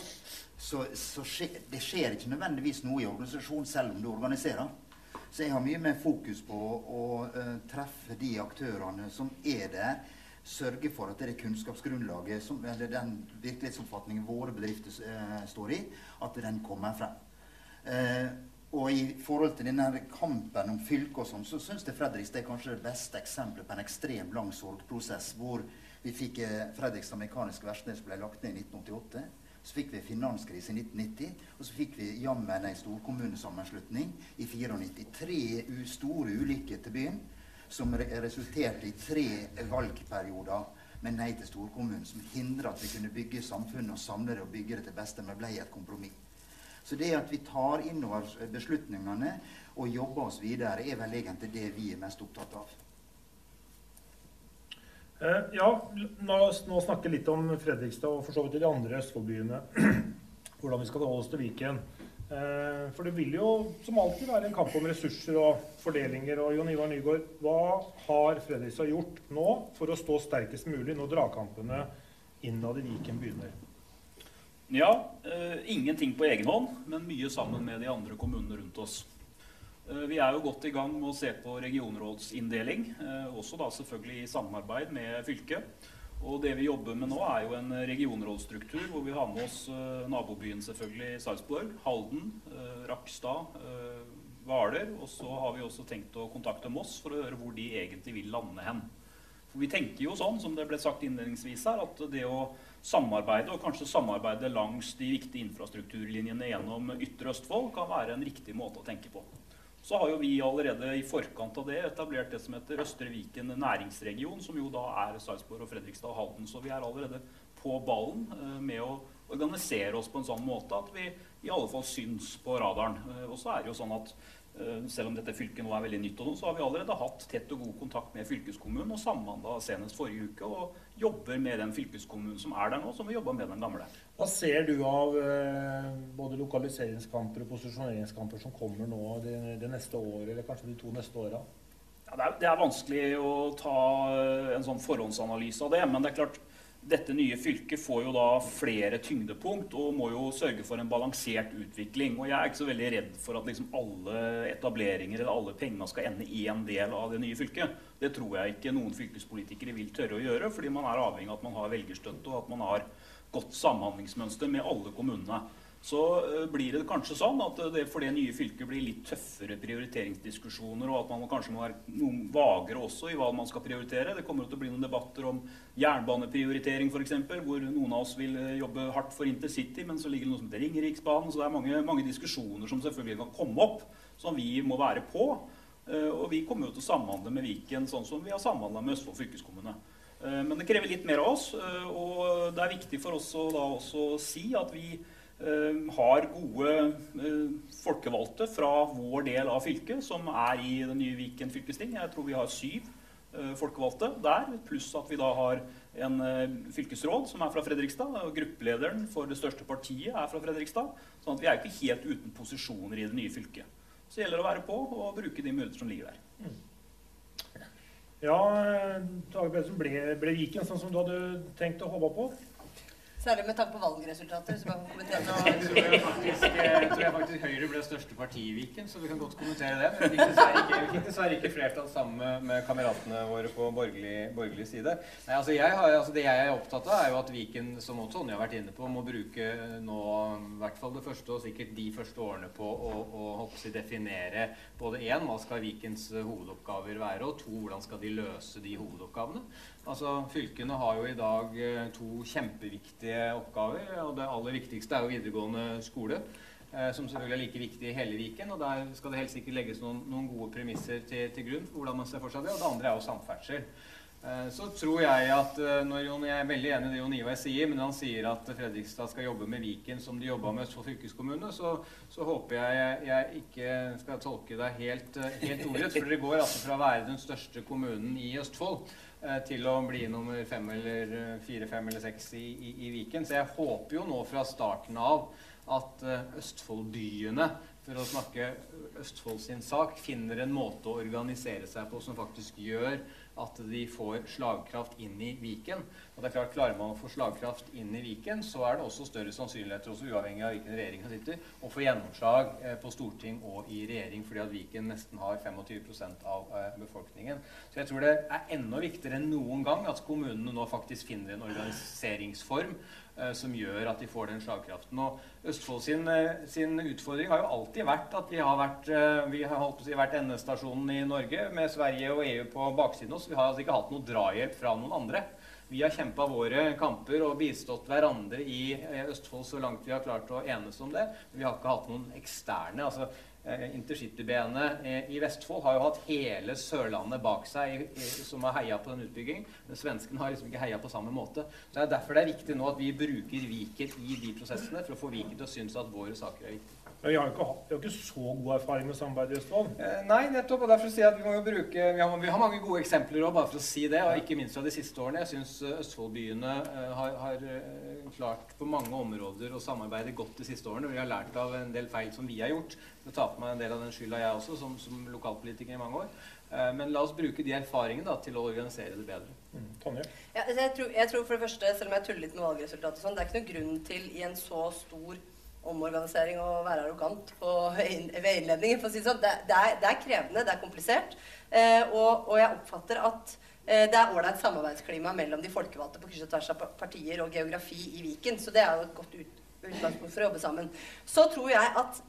så, så skje, det skjer ikke nødvendigvis noe i organisasjonen selv om du organiserer. Så jeg har mye mer fokus på å uh, treffe de aktørene som er der. Sørge for at det er kunnskapsgrunnlaget, som, eller den virkelighetsoppfatningen våre bedrifter uh, står i, at den kommer frem. Uh, og i forhold til denne kampen om fylke og sånn, så syns jeg Fredrikstad er kanskje det beste eksempelet på en ekstremt lang sorgprosess, hvor vi fikk Fredrikstad Mekaniske Verksted ble lagt ned i 1988. Så fikk vi finanskrise i 1990, og så fikk vi jammen ei storkommunesammenslutning i 94. Tre store ulykker til byen som resulterte i tre valgperioder med nei til storkommunen, som hindra at vi kunne bygge samfunnet og samle det og bygge det til beste, men ble et kompromiss. Så det at vi tar inn over beslutningene og jobber oss videre, er vel egentlig det vi er mest opptatt av. Eh, ja, la oss nå snakke litt om Fredrikstad og for så vidt de andre Østfold-byene. Hvordan vi skal forholde oss til Viken. Eh, for det vil jo som alltid være en kamp om ressurser og fordelinger. Og Jon Ivar Nygaard, hva har Fredrikstad gjort nå for å stå sterkest mulig når dragkampene innad i Viken begynner? Ja, eh, ingenting på egen hånd, men mye sammen med de andre kommunene rundt oss. Eh, vi er jo godt i gang med å se på regionrådsinndeling, eh, også da selvfølgelig i samarbeid med fylket. Og det vi jobber med nå, er jo en regionrådsstruktur hvor vi har med oss eh, nabobyen selvfølgelig Sarpsborg, Halden, Rakstad, Hvaler. Og så har vi også tenkt å kontakte Moss for å høre hvor de egentlig vil lande hen. For vi tenker jo sånn, som det ble sagt innledningsvis her, at det å samarbeide, og kanskje samarbeide langs de viktige infrastrukturlinjene gjennom Ytre Østfold, kan være en riktig måte å tenke på. Så har jo vi allerede i forkant av det etablert det som heter Østre Viken næringsregion, som jo da er Sarpsborg og Fredrikstad og Halden. Så vi er allerede på ballen eh, med å organisere oss på en sånn måte at vi i alle fall syns på radaren. Eh, og så er det jo sånn at selv om dette fylket nå er veldig nytt, og så har vi allerede hatt tett og god kontakt med fylkeskommunen og samhandla senest forrige uke. Og jobber med den fylkeskommunen som er der nå, som vi jobba med den gamle. Hva ser du av eh, både lokaliseringskamper og posisjoneringskamper som kommer nå det, det neste året, eller kanskje de to neste åra? Ja, det, det, er vanskelig å ta eh, en sånn forhåndsanalyse av det. Men det er klart, dette nye fylket får jo da flere tyngdepunkt og må jo sørge for en balansert utvikling. Og jeg er ikke så veldig redd for at liksom alle etableringer eller alle pengene skal ende i en del av det nye fylket. Det tror jeg ikke noen fylkespolitikere vil tørre å gjøre, fordi man er avhengig av at man har velgerstøtte og at man har godt samhandlingsmønster med alle kommunene så eh, blir det kanskje sånn at det for det nye fylket blir litt tøffere prioriteringsdiskusjoner, og at man kanskje må være noe vagere også i hva man skal prioritere. Det kommer til å bli noen debatter om jernbaneprioritering f.eks., hvor noen av oss vil eh, jobbe hardt for intercity, men så ligger det noe som heter Ringeriksbanen. Så det er mange, mange diskusjoner som selvfølgelig kan komme opp, som vi må være på. Eh, og vi kommer jo til å samhandle med Viken sånn som vi har samhandla med Østfold fylkeskommune. Men det krever litt mer av oss, og det er viktig for oss å da også si at vi Eh, har gode eh, folkevalgte fra vår del av fylket, som er i den nye Viken fylkesting. Jeg tror vi har syv eh, folkevalgte der, pluss at vi da har en fylkesråd som er fra Fredrikstad. og Gruppelederen for det største partiet er fra Fredrikstad. sånn at vi er ikke helt uten posisjoner i det nye fylket. Så det gjelder å være på og bruke de muligheter som ligger der. Ja, Tage Pedersen, ble, ble Viken sånn som du hadde tenkt å håpa på? Særlig med tanke på valgresultater. Så man kan kommentere Jeg tror jeg faktisk, jeg tror jeg faktisk Høyre ble største parti i Viken, så vi kan godt kommentere det. Men vi fikk dessverre ikke, vi fikk dessverre ikke flertall sammen med, kameratene våre på borgerlig, borgerlig side. Nei, altså jeg har, altså Det jeg er opptatt av, er jo at Viken, som også Tonje har vært inne på, må bruke nå i hvert fall det første og sikkert de første årene på å, å hoppsi, definere både én, hva skal Vikens hovedoppgaver være, og to, hvordan skal de løse de hovedoppgavene. Altså, Fylkene har jo i dag eh, to kjempeviktige oppgaver. og Det aller viktigste er jo videregående skole. Eh, som selvfølgelig er like viktig i hele Viken. og Der skal det helt sikkert legges noen, noen gode premisser til, til, grunn for hvordan man ser for seg det. Og det andre er jo samferdsel. Eh, så tror jeg at når Jon, Jeg er veldig enig i det Jon Ivar sier, men når han sier at Fredrikstad skal jobbe med Viken som de jobba med Østfold fylkeskommune, så, så håper jeg, jeg, ikke skal tolke deg helt, helt ordrett. For det går altså fra å være den største kommunen i Østfold Eh, til å bli nummer fem eller eh, fire, fem eller seks i, i, i, Viken. Så jeg håper jo nå fra starten av at Østfoldbyene, for å snakke Østfold sin sak, finner en måte å organisere seg på som faktisk gjør at de får slagkraft inn i Viken. Og det er klart, Klarer man å få slagkraft inn i Viken, så er det også større sannsynligheter, også uavhengig av hvilken regjering som sitter, å få gjennomslag eh, på storting og i regjering, fordi at Viken nesten har 25 av eh, befolkningen. Så jeg tror det er enda viktigere enn noen gang at kommunene nå faktisk finner en organiseringsform som gjør at de får den slagkraften. Og Østfold sin, eh, sin, utfordring har jo alltid vært at vi har vært, eh, vi har si, vært endestasjonen i Norge med Sverige og EU på baksiden av oss. Vi har altså ikke hatt noe drahjelp fra noen andre. Vi har kjempa våre kamper og bistått hverandre i Østfold så langt vi har klart å enes om det. Men vi har ikke hatt noen eksterne. altså eh, Intercitybenet i Vestfold har jo hatt hele Sørlandet bak seg som har heia på den utbyggingen. Men svenskene har liksom ikke heia på samme måte. Så det er Derfor det er viktig nå at vi bruker Viken i de prosessene for å få Viken til å synes at våre saker er viktige. Men vi har jo ikke, vi har ikke så god erfaring med samarbeid i Østfold. Eh, nei, nettopp. og derfor sier jeg at Vi må jo bruke, vi har, vi har mange gode eksempler også, bare for å si det. og Ikke minst fra de siste årene. Jeg syns eh, Østfoldbyene eh, har, har, klart på mange områder å samarbeide godt de siste årene. Vi har lært av en del feil som vi har gjort. Jeg tar på meg en del av den skylda, jeg også, som, som lokalpolitiker i mange år. Eh, men la oss bruke de erfaringene da, til å organisere det bedre. Mm. Ja, altså, jeg, tror, jeg, tror, for det første, selv om jeg tuller litt med valgresultatet, sånn, det er ikke noen grunn til i en så stor omorganisering og være arrogant ved innledningen. for å si sånn. Det, det, er, det, er, krevende, det er komplisert. Eh, og, og, jeg oppfatter at eh, det er ålreit samarbeidsklima mellom de folkevalgte på kryss og tvers av partier og geografi i Viken. Så det er jo et godt ut, utgangspunkt for å jobbe sammen. Så tror jeg at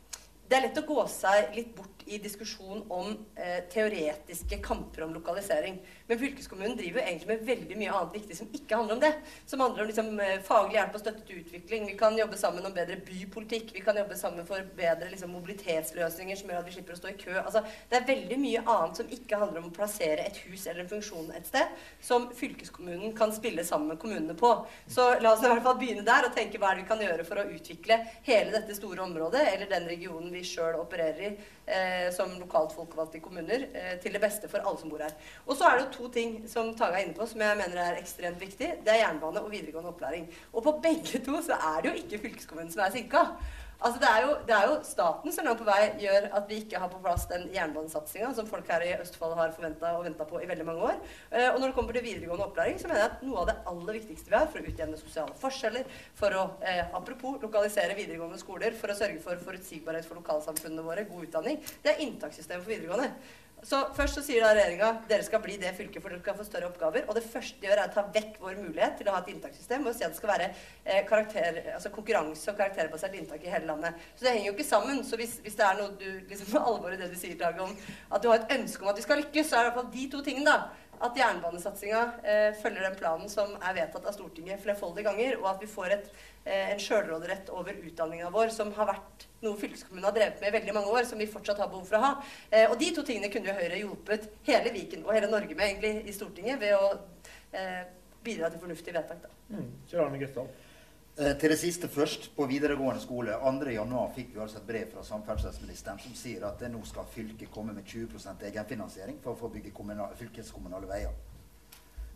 det er lett å gå seg litt bort i diskusjon om eh, teoretiske kamper om lokalisering. Men fylkeskommunen driver egentlig med veldig mye annet viktig som ikke handler om det. Som handler om liksom, eh, faglig hjelp og støtte til utvikling. Vi kan jobbe sammen om bedre bypolitikk. Vi kan jobbe sammen for bedre liksom, mobilitetsløsninger som gjør at vi slipper å stå i kø. Altså, det er veldig mye annet som ikke handler om å plassere et hus eller en funksjon et sted, som fylkeskommunen kan spille sammen med kommunene på. Så la oss i hvert fall begynne der og tenke hva er det vi kan gjøre for å utvikle hele dette store området, eller den regionen vi sjøl opererer i eh, som lokalt folkevalgte i kommuner, eh, til det beste for alle som bor her. Og så er det to ting som Tage er inne på som jeg mener er ekstremt viktig. Det er jernbane og videregående opplæring. Og på begge to så er det jo ikke fylkeskommunen som er sinka. Altså det, er jo, det er jo staten som nå på vei gjør at vi ikke har på plass den jernbanesatsinga som folk her i Østfold har forventa og venta på i veldig mange år. Eh, og når det kommer til videregående opplæring, så mener jeg at noe av det aller viktigste vi har for å utjevne sosiale forskjeller, for å eh, apropos lokalisere videregående skoler, for å sørge for forutsigbarhet for lokalsamfunnene våre, god utdanning, det er inntakssystemet for videregående. Så Først så sier da regjeringa dere skal bli det fylket for dere skal få større oppgaver. Og det første de gjør, er å ta vekk vår mulighet til å ha et inntakssystem og si at det skal være eh, karakter, altså konkurranse og karakterbasert inntak i hele landet. Så det henger jo ikke sammen. Så hvis, hvis det er noe du liksom alvor i det du sier, Tage, om at du har et ønske om at vi skal lykkes, så er det i hvert fall de to tingene, da. At jernbanesatsinga eh, følger den planen som er vedtatt av Stortinget flerfoldige ganger, og at vi får et en sjølråderett over utdanninga vår, som har vært noe fylkeskommunen har drevet med i veldig mange år, som vi fortsatt har behov for å ha. Eh, og de to tingene kunne jo Høyre hjulpet hele Viken og hele Norge med egentlig i Stortinget ved å eh, bidra til fornuftige vedtak. da. Mm. Kjell til det siste først. På videregående skole 2.1 fikk vi altså et brev fra samferdselsministeren som sier at nå skal fylket komme med 20% egenfinansiering for å få bygge fylkeskommunale veier.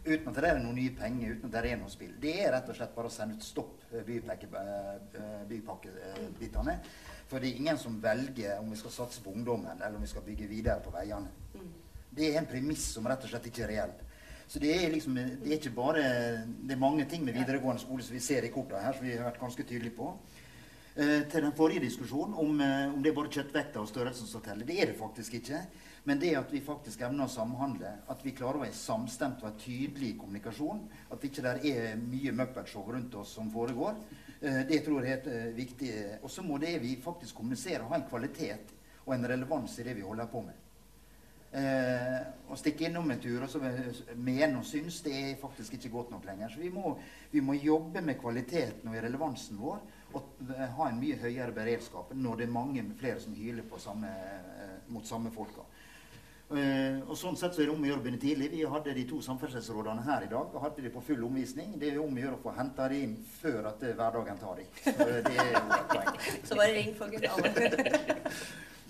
Uten at det er noen nye penger, uten at det er noe spill. Det er rett og slett bare å sende ut stopp eh, bypakkebitene. Eh, For det er ingen som velger om vi skal satse på ungdommen, eller om vi skal bygge videre på veiene. Mm. Det er en premiss som rett og slett ikke er reell. Så det er liksom, det er ikke bare Det er mange ting med videregående skole som vi ser i kortene her, som vi har vært ganske tydelige på. Eh, til den forrige diskusjonen om, eh, om det er bare kjøttvekta og størrelsen som teller. Det er det faktisk ikke. Men det at vi faktisk evner å samhandle, at vi klarer å være samstemt og ha tydelig kommunikasjon, at ikke der er mye muppetshow rundt oss som foregår, eh, det tror jeg er eh, viktig. Og så må det vi faktisk kommuniserer, ha en kvalitet og en relevans i det vi holder på med. Eh, å stikke innom en tur og så mene og synes, det er faktisk ikke godt nok lenger. Så vi må, vi må jobbe med kvaliteten og relevansen vår og ha en mye høyere beredskap når det er mange flere som hyler samme, eh, mot samme folka. Uh, og sånn sett så er det om å gjøre å begynne tidlig. Vi hadde de to samferdselsrådene her i dag. og hadde de på full omvisning. Det er om å gjøre å få henta de inn før at hverdagen tar de. Så det er jo et poeng. så bare ring folkens alle.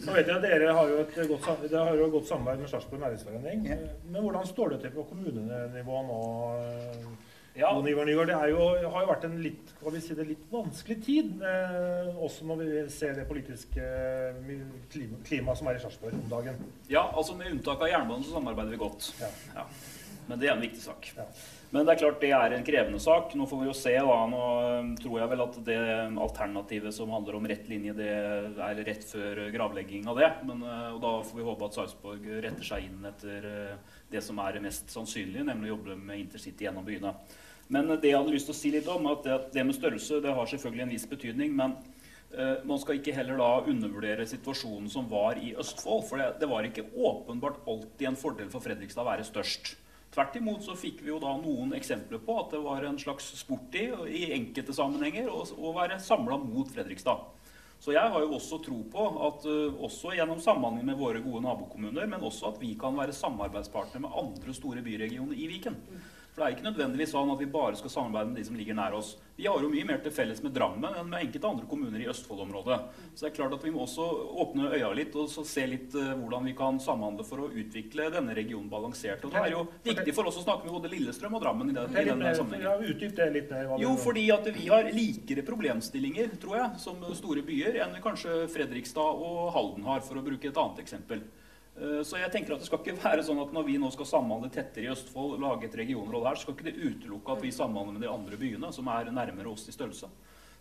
Nå vet jeg at Dere har jo et godt, har jo godt samarbeid med Sarpsborg Næringsforening. Ja. Men hvordan står det til på kommunenivå nå? Ja. Jon Ivar Nygaard, det jo, har jo vært en litt, si det, litt vanskelig tid, eh, også når vi ser det politiske eh, klimaet klima som er i Sarpsborg om dagen. Ja, altså Med unntak av jernbanen så samarbeider vi godt. Ja. Ja. Men det er en viktig sak. Ja. Men det er klart det er en krevende sak. Nå får vi jo se. da, Nå um, tror jeg vel at det alternativet som handler om rett linje, det er rett før gravlegging av det. Men, uh, og da får vi håpe at Sarpsborg retter seg inn etter det som er mest sannsynlig, nemlig å jobbe med intercity gjennom byene. Men det jeg hadde lyst til å si litt om, at det, det med størrelse det har selvfølgelig en viss betydning. men eh, man skal ikke heller da undervurdere situasjonen som var i Østfold. For det, det, var ikke åpenbart alltid en fordel for Fredrikstad å være størst. Tvert imot så fikk vi jo da noen eksempler på at det var en slags sport i, i enkelte sammenhenger å være samla mot Fredrikstad. Så jeg har jo også tro på at uh, også gjennom samhandling med våre gode nabokommuner, men også at vi kan være samarbeidspartner med andre store byregioner i Viken. For det er ikke nødvendigvis sånn at vi bare skal samarbeide med de som ligger nær oss. Vi har jo mye mer til felles med Drammen enn med enkelte andre kommuner i Østfold-området. Så det er klart at vi må også åpne øya litt og se litt uh, hvordan vi kan samhandle for å utvikle denne regionen balansert. Og det er jo viktig for oss å snakke med både Lillestrøm og Drammen i, den, i denne sammenhengen. Jo, fordi at vi har likere problemstillinger, tror jeg, som store byer enn kanskje Fredrikstad og Halden har, for å bruke et annet eksempel. Eh, så jeg tenker at det skal ikke være sånn at når vi nå skal samhandle tettere i Østfold, lage et regionråd her, så skal ikke det utelukke at vi samhandler med de andre byene som er nærmere oss i størrelse.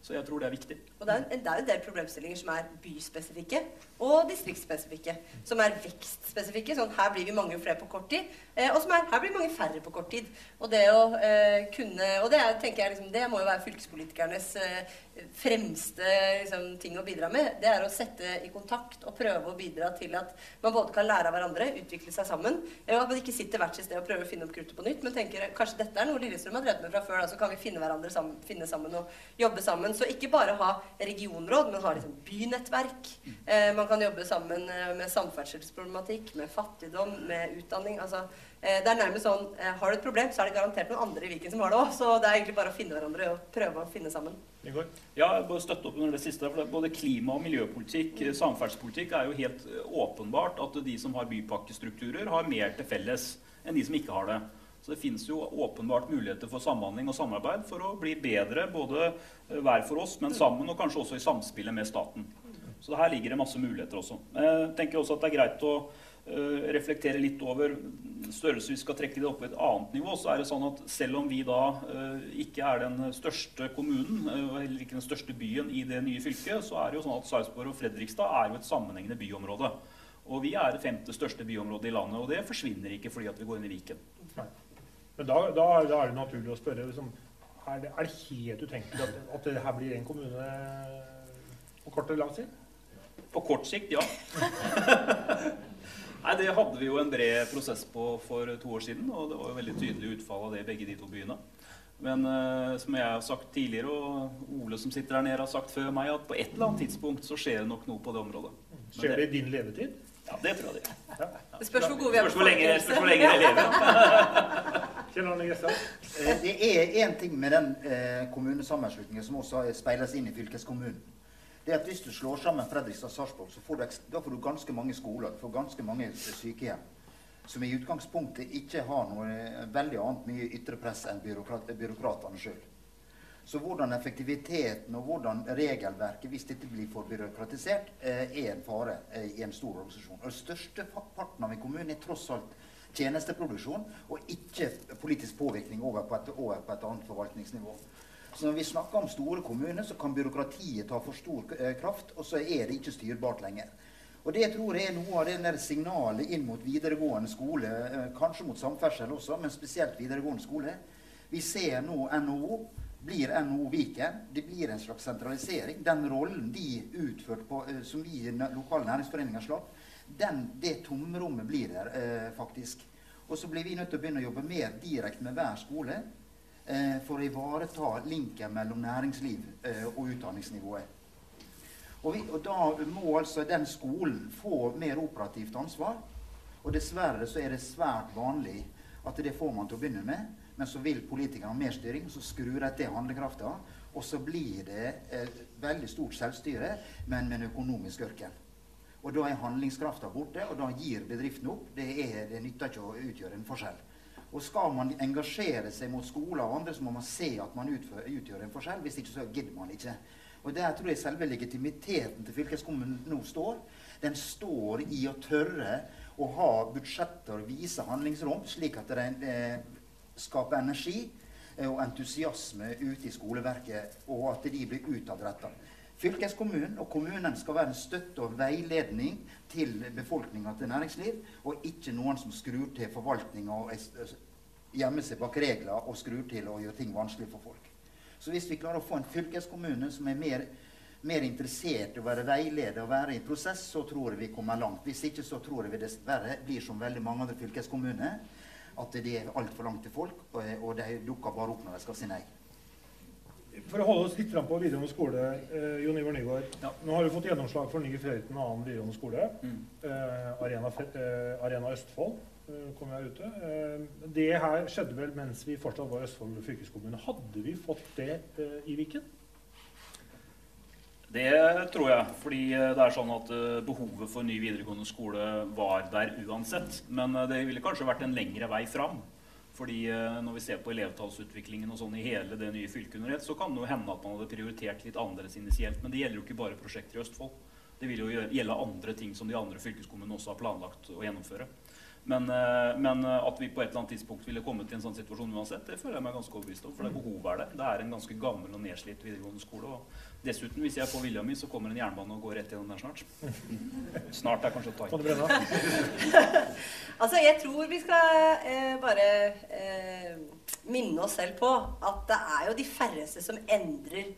Så jeg tror det er viktig. Og det er, det er jo en del problemstillinger som er byspesifikke og distriktsspesifikke. Som er vekstspesifikke, sånn her blir vi mange flere på kort tid. Eh, og som er her blir mange færre på kort tid. Og det å eh, kunne Og det er, tenker jeg liksom, det må jo være fylkespolitikernes eh, fremste liksom, ting å bidra med. Det er å sette i kontakt og prøve å bidra til at man både kan lære av hverandre, utvikle seg sammen. Og at man ikke sitter hvert sitt sted og prøver å finne opp kruttet på nytt, men tenker kanskje dette er noe Lillestrøm har drevet med fra før, da, så kan vi finne hverandre sammen, finne sammen og jobbe sammen sammen. Så ikke bare ha regionråd, men ha liksom bynettverk. Eh, man kan jobbe sammen eh, med samferdselsproblematikk, med fattigdom, med utdanning. altså eh, det er nærmest sånn, eh, Har du et problem, så er det garantert noen andre i Viken som har det òg. Så det er egentlig bare å finne hverandre og prøve å finne sammen. Ja, bare støtte opp under det siste. for Både klima- og miljøpolitikk, eh, samferdselspolitikk, er jo helt eh, åpenbart at de som har bypakkestrukturer, har mer til felles enn de som ikke har det. Så det finnes jo åpenbart muligheter for samhandling og samarbeid for å bli bedre både eh, hver for oss, men sammen, og kanskje også i samspillet med staten. Så her ligger det masse muligheter også. Jeg tenker også at det er greit å uh, reflektere litt over størrelse vi skal trekke det opp på et annet nivå. så er det sånn at Selv om vi da ikke er den største kommunen, og eller ikke den største byen i det nye fylket, så er det jo sånn at Sarpsborg og Fredrikstad er jo et sammenhengende byområde. Og vi er det femte største byområdet i landet, og det forsvinner ikke fordi at vi går inn i Viken. Men da, da, da, er det naturlig å spørre liksom, er, det, er, det, helt utenkelig at, at det her blir en kommune på kort eller lang sikt? På kort sikt, ja. Nei, Det hadde vi jo en bred prosess på for to år siden, og det var jo veldig tydelig utfall av det i begge de to byene. Men uh, som jeg har sagt tidligere, og Ole som sitter her nede har sagt før meg, at på et eller annet tidspunkt så skjer det nok noe på det området. skjer det i din levetid? Ja, det tror jeg det gjør. Det spørs hvor gode vi er på folkehelse. Spørs hvor lenge jeg lever. Eh, det er én ting med den eh, kommunesammenslutningen som også speiles inn i fylkeskommunen. Det er at Hvis du slår sammen Fredrikstad og Sarpsborg, så får du, da får du ganske mange skoler du får ganske mange sykehjem. Som i utgangspunktet ikke har noe eh, veldig annet mye ytre press enn byråkrat, byråkratene sjøl. Så hvordan effektiviteten og hvordan regelverket, hvis dette blir for byråkratisert, er en fare i en stor organisasjon. Og Størsteparten av en kommune er tross alt tjenesteproduksjon, og ikke politisk påvirkning over på et, over på et annet forvaltningsnivå. Så når vi snakker om store kommuner, så kan byråkratiet ta for stor eh, kraft, og så er det ikke styrbart lenger. Og Det tror jeg er noe av det der signalet inn mot videregående skole, eh, kanskje mot samferdsel også, men spesielt videregående skole. Vi ser nå NHO blir NHO Viken. Det blir en slags sentralisering. Den rollen de utførte på, eh, som vi i lokale næringsforeninger slapp, den, det tomrommet blir der eh, faktisk. Og så blir vi nødt til å begynne å jobbe mer direkte med hver skole eh, for å ivareta linken mellom næringsliv eh, og utdanningsnivået. Og, vi, og, da må altså den skolen få mer operativt ansvar. Og dessverre så er det svært vanlig at det får man til å begynne med. Men så vil politikerne ha mer styring, så skrur de til handlekrafta. Og så blir det eh, veldig stort selvstyre, men med en økonomisk ørken. Og da er handlingskrafta borte, og da gir bedriften opp. Det, er, det nytter ikke å utgjøre en forskjell. Og skal man engasjere seg mot skoler og andre, så må man se at man utfører, utgjør en forskjell. Hvis ikke så gidder man ikke. Og der tror jeg selve legitimiteten til fylkeskommunen nå står. Den står i å tørre å ha budsjetter og vise handlingsrom, slik at det skaper energi eh, og entusiasme ute i skoleverket, og at de blir utadretta. Fylkeskommunen og kommunen skal være en støtte og veiledning til befolkninga til næringsliv, og ikke noen som skrur til forvaltninga og gjemmer seg bak regler og skrur til og gjør ting vanskelig for folk. Så hvis vi klarer å få en fylkeskommune som er mer, mer interessert i å være veileder og være i prosess, så tror jeg vi kommer langt. Hvis ikke så tror jeg vi dessverre blir som veldig mange andre fylkeskommuner, at det er altfor langt til folk, og de dukker bare opp når de skal si nei. For å holde oss litt fram på videregående skole, eh, Jon Ivar Nygaard. Ja. Nå har vi fått gjennomslag for ny Frøyten annen videregående skole. Mm. Eh, Arena, eh, Arena, Østfold eh, kom jeg ute. Eh, det her skjedde vel mens vi fortsatt var Østfold fylkeskommune. Hadde vi fått det eh, i Viken? Det tror jeg. Fordi det er sånn at behovet for ny videregående skole var der uansett. Men det ville kanskje vært en lengre vei fram. Fordi eh, Når vi ser på elevtallsutviklingen og sånn i hele det nye fylket under ett, så kan det jo hende at man hadde prioritert litt annerledes initielt. Men det gjelder jo ikke bare prosjekter i Østfold. Det vil jo gjelde andre ting som de andre fylkeskommunene også har planlagt å gjennomføre. Men, eh, men, eh, at vi på et eller annet tidspunkt ville kommet til en sånn situasjon uansett, det føler jeg meg ganske overbevist om. For det behovet er der. Det er en ganske gammel og nedslitt videregående skole. Og dessuten, hvis jeg får vilja mi, så kommer en jernbane og går rett gjennom der snart. Snart er kanskje å ta i. altså, jeg tror vi skal eh, bare eh, minne oss selv på at det er jo de færreste som endrer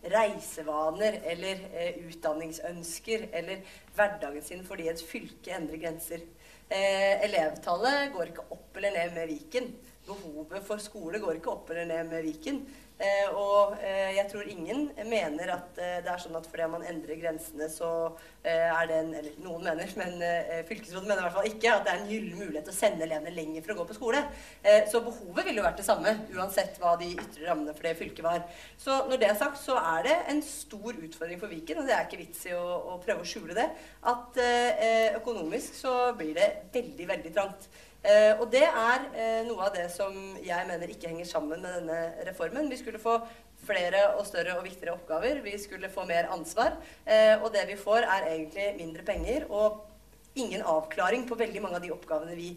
reisevaner eller eh, utdanningsønsker eller hverdagen sin fordi et fylke endrer grenser. Eh, elevtallet går ikke opp eller ned med Viken. Behovet for skole går ikke opp eller ned med Viken. Eh, og eh, jeg tror ingen mener at eh, det er sånn at fordi man endrer grensene, så er det en Eller noen mener, men fylkesrådet mener i hvert fall ikke at det er en gyllen mulighet å sende elevene lenger for å gå på skole. Så behovet ville jo vært det samme, uansett hva de ytre rammene for det fylket var. Så når det er sagt, så er det en stor utfordring for Viken, og det er ikke vits i å, å prøve å skjule det, at økonomisk så blir det veldig, veldig trangt. Eh, og det er eh, noe av det som jeg mener ikke henger sammen med denne reformen. Vi skulle få flere og større og viktigere oppgaver. Vi skulle få mer ansvar. Eh, og det vi får, er egentlig mindre penger og ingen avklaring på veldig mange av de oppgavene vi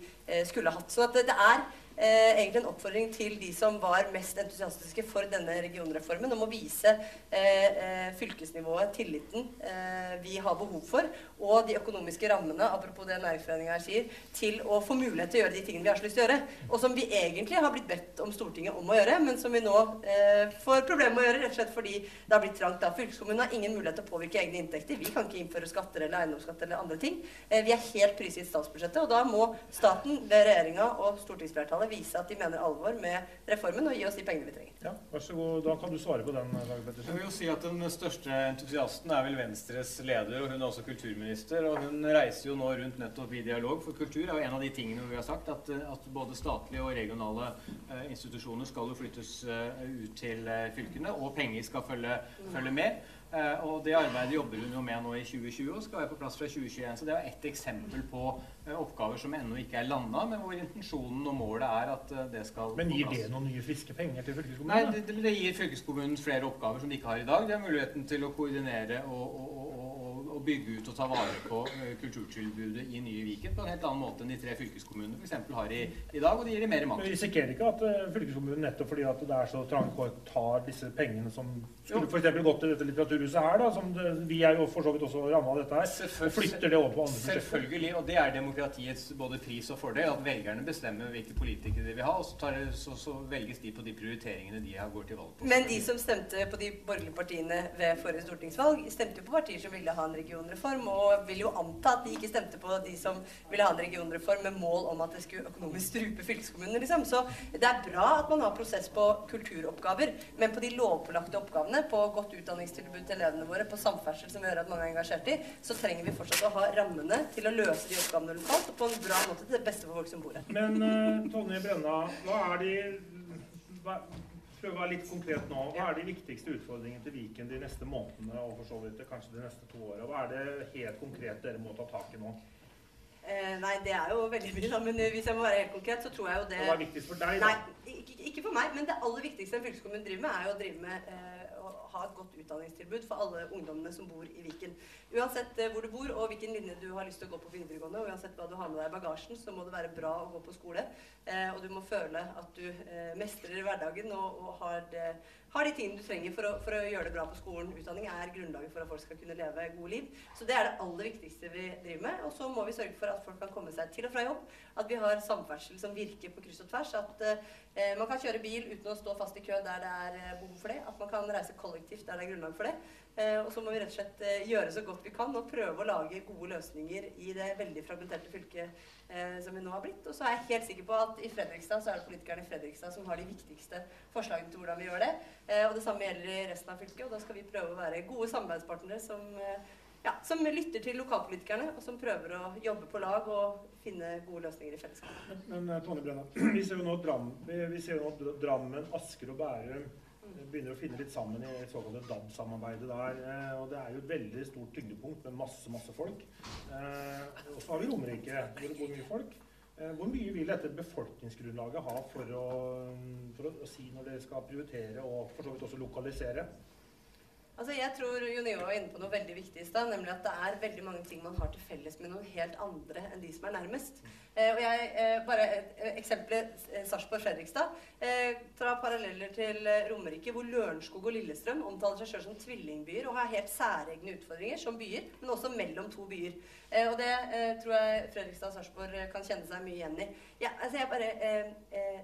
skulle hatt. Så det, det er eh, egentlig en oppfordring til de som var mest entusiastiske for denne regionreformen, om å vise eh, eh, fylkesnivået tilliten eh, vi har behov for, og de økonomiske rammene, apropos det næringsforeninga sier, til å få mulighet til å gjøre de tingene vi har så lyst til å gjøre, og som vi egentlig har blitt bedt om Stortinget om å gjøre, men som vi nå eh, får problemer med å gjøre, rett og slett fordi det har blitt trangt. da. Fylkeskommunen har ingen mulighet til å påvirke egne inntekter. Vi kan ikke innføre skatter eller eiendomsskatt eller andre ting. Eh, vi er helt prisgitt statsbudsjettet, og da må staten regjeringa og stortingsflertallet flertallet vise at de mener alvor med reformen og gi oss de pengene vi trenger. Ja, vær så god. Da kan du svare på den. Dag Pettersen. Jeg vil jo si at Den største entusiasten er vel Venstres leder, og hun er også kulturminister. og Hun reiser jo nå rundt nettopp i dialog, for kultur er jo en av de tingene vi har sagt, at, at både statlige og regionale eh, institusjoner skal jo flyttes eh, ut til eh, fylkene, og penger skal følge, følge med. Uh, og det arbeidet jobber hun jo med nå i 2020 og skal være på plass fra 2021. Så det er ett eksempel på uh, oppgaver som ennå ikke er landa, men hvor intensjonen og målet er at uh, det skal Men gir det noen nye friske penger til fylkeskommunen? Nei, det, det, gir fylkeskommunen flere oppgaver som de ikke har i dag. Det er muligheten til å koordinere og, og, og, og bygge ut og ta vare på uh, kulturtilbudet i nye Viken på en helt annen måte enn de tre fylkeskommunene f.eks. har i, i, dag, og det gir dem mer makt. Men risikerer ikke at uh, fylkeskommunen nettopp fordi at det er så trange kår, tar disse pengene som skulle f.eks. gått til dette litteraturhuset her, da, som det, vi er jo for så vidt også ramma av dette her, og flytter det over på andre prosjekter? Selvfølgelig, og det er demokratiets både pris og fordel, at velgerne bestemmer hvilke politikere de vil ha, og så, tar, så, så velges de på de prioriteringene de går til valg på. Men de som stemte på de borgerlige partiene ved forrige stortingsvalg, stemte jo på partier som ville ha en regionreform, og vil jo anta at de ikke stemte på de som ville ha en regionreform med mål om at det skulle økonomisk strupe fylkeskommunene, liksom. Så det er bra at man har prosess på kulturoppgaver, men på de lovpålagte oppgavene, på godt utdanningstilbud til elevene våre, på samferdsel, som vi hører at mange er engasjert i, så trenger vi fortsatt å ha rammene til å løse de oppgavene lokalt, og på en bra måte til det beste for folk som bor her. Men uh, Tonje Brenna, hva er de hva, Prøv å være litt konkret nå. Hva er de viktigste utfordringene til Viken de neste månedene og for så vidt kanskje de neste to åra? Hva er det helt konkret dere må ta tak i nå? Eh, nei, det er jo veldig mye, da. Men hvis jeg må være helt konkret, så tror jeg jo det Hva er viktigst for deg, da? Nei, ikke, ikke for meg. Men det aller viktigste en fylkeskommune driver med, er jo å drive med eh, ha et godt utdanningstilbud for alle ungdommene som bor i Viken. Uansett eh, hvor du bor og hvilken linje du har lyst til å gå på videregående, og uansett hva du har med deg i bagasjen, så må det være bra å gå på skole. Eh, og du må føle at du eh, mestrer hverdagen og, og har, det, har, de tingene du trenger for å, for å, gjøre det bra på skolen. Utdanning er grunnlaget for at folk skal kunne leve gode liv. Så det er det aller viktigste vi driver med. Og så må vi sørge for at folk kan komme seg til og fra jobb. At vi har samferdsel som virker på kryss og tvers. At eh, man kan kjøre bil uten å stå fast i kø der det er eh, behov for det. At man kan reise kollektivt der det er grunnlag for det. Eh, og så må vi rett og slett eh, gjøre så godt vi kan og prøve å lage gode løsninger i det veldig fragmenterte fylket eh, som vi nå har blitt. Og så er jeg helt sikker på at i Fredrikstad så er det politikerne i Fredrikstad som har de viktigste forslagene til hvordan vi gjør det. og det samme gjelder i resten av fylket. Og da skal vi prøve å være gode samarbeidspartnere som, ja, som lytter til lokalpolitikerne, og som prøver å jobbe på lag og finne gode løsninger i fellesskap. Men, men Tonje Brenna, vi ser jo nå at Drammen, Asker og Bærum begynner å finne litt sammen i såkalte DAB-samarbeidet der. Eh, og det er jo et veldig stort tyngdepunkt med masse, masse folk. Eh, og så har vi Romerike, hvor det bor mye folk. Eh, hvor mye vil dette befolkningsgrunnlaget ha for å, for å, si når dere skal prioritere og for så vidt også lokalisere? Altså jeg tror Jon Ivar var inne på noe veldig viktig i stad, nemlig at det er veldig mange ting man har til felles med noen helt andre enn de som er nærmest. Eh, og jeg, eh, bare eh, Eksempelet eh, Sarpsborg-Fredrikstad eh, drar paralleller til eh, Romerike, hvor Lørenskog og Lillestrøm omtaler seg sjøl som tvillingbyer og har helt særegne utfordringer som byer, men også mellom to byer. Eh, og det tror jeg Fredrikstad og Sarpsborg kan kjenne seg mye igjen i. Ja, altså jeg bare,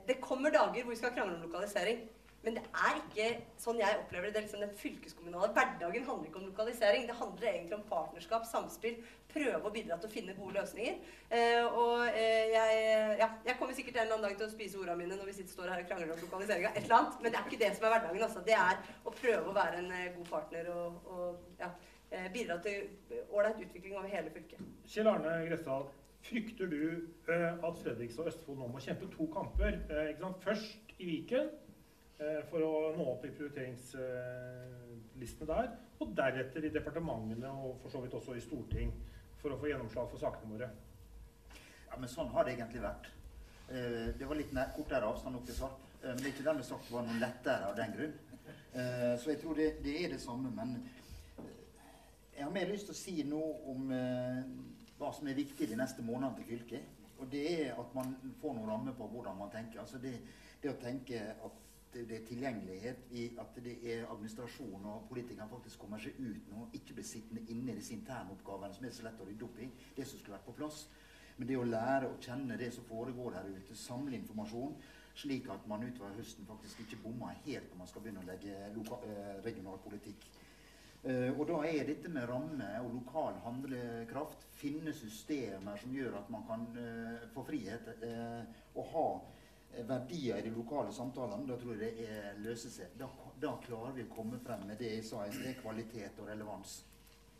det kommer dager hvor vi skal krangle om lokalisering. Men det er ikke sånn jeg opplever det. det er liksom den fylkeskommunale hverdagen handler ikke om lokalisering. Det handler egentlig om partnerskap, samspill, prøve å bidra til å finne gode løsninger. Eh, og eh, jeg, ja, jeg, kommer sikkert en eller annen dag til å spise ordene mine når vi sitter, står her og krangler om lokaliseringa, et eller annet, men det er ikke det som er hverdagen. Altså. Det er å prøve å være en eh, god partner og, og ja, eh, bidra til ålreit utvikling over hele fylket. Kjell Arne Gressdal, frykter du uh, at Fredrikstad og Østfold nå må kjempe to kamper? Først i Viken Eh, for å nå opp i prioriteringslistene der. Og deretter i departementene og for så vidt også i storting for å få gjennomslag for sakene våre. Ja, men sånn har det egentlig vært. Eh, det var litt kortere avstand opp til Sarp. Eh, men det er ikke dermed sagt det var noe lettere av den grunn. Så jeg tror det, det er det samme. Men jeg har mer lyst til å si noe om hva som er viktig de neste månedene til fylket. Og det er at man får noen rammer på hvordan man tenker. Altså det, det å tenke at det er tilgjengelighet i at det er administrasjon og politikerne faktisk kommer seg ut nå, ikke blir sittende inne i disse interne oppgavene som er så lett å rydde opp i. Det som skulle vært på plass. Men det å lære å kjenne det som foregår her ute, samle informasjon, slik at man utover høsten faktisk ikke bommer helt når man skal begynne å legge loka, regional politikk. Uh, og da er dette med ramme og lokal handlekraft, finne systemer som gjør at man kan uh, få frihet og ha Eh, verdier i de lokale samtalene, da tror jeg det løser seg. Da, da, klarer vi å komme frem med det jeg sa i sted, kvalitet og relevans.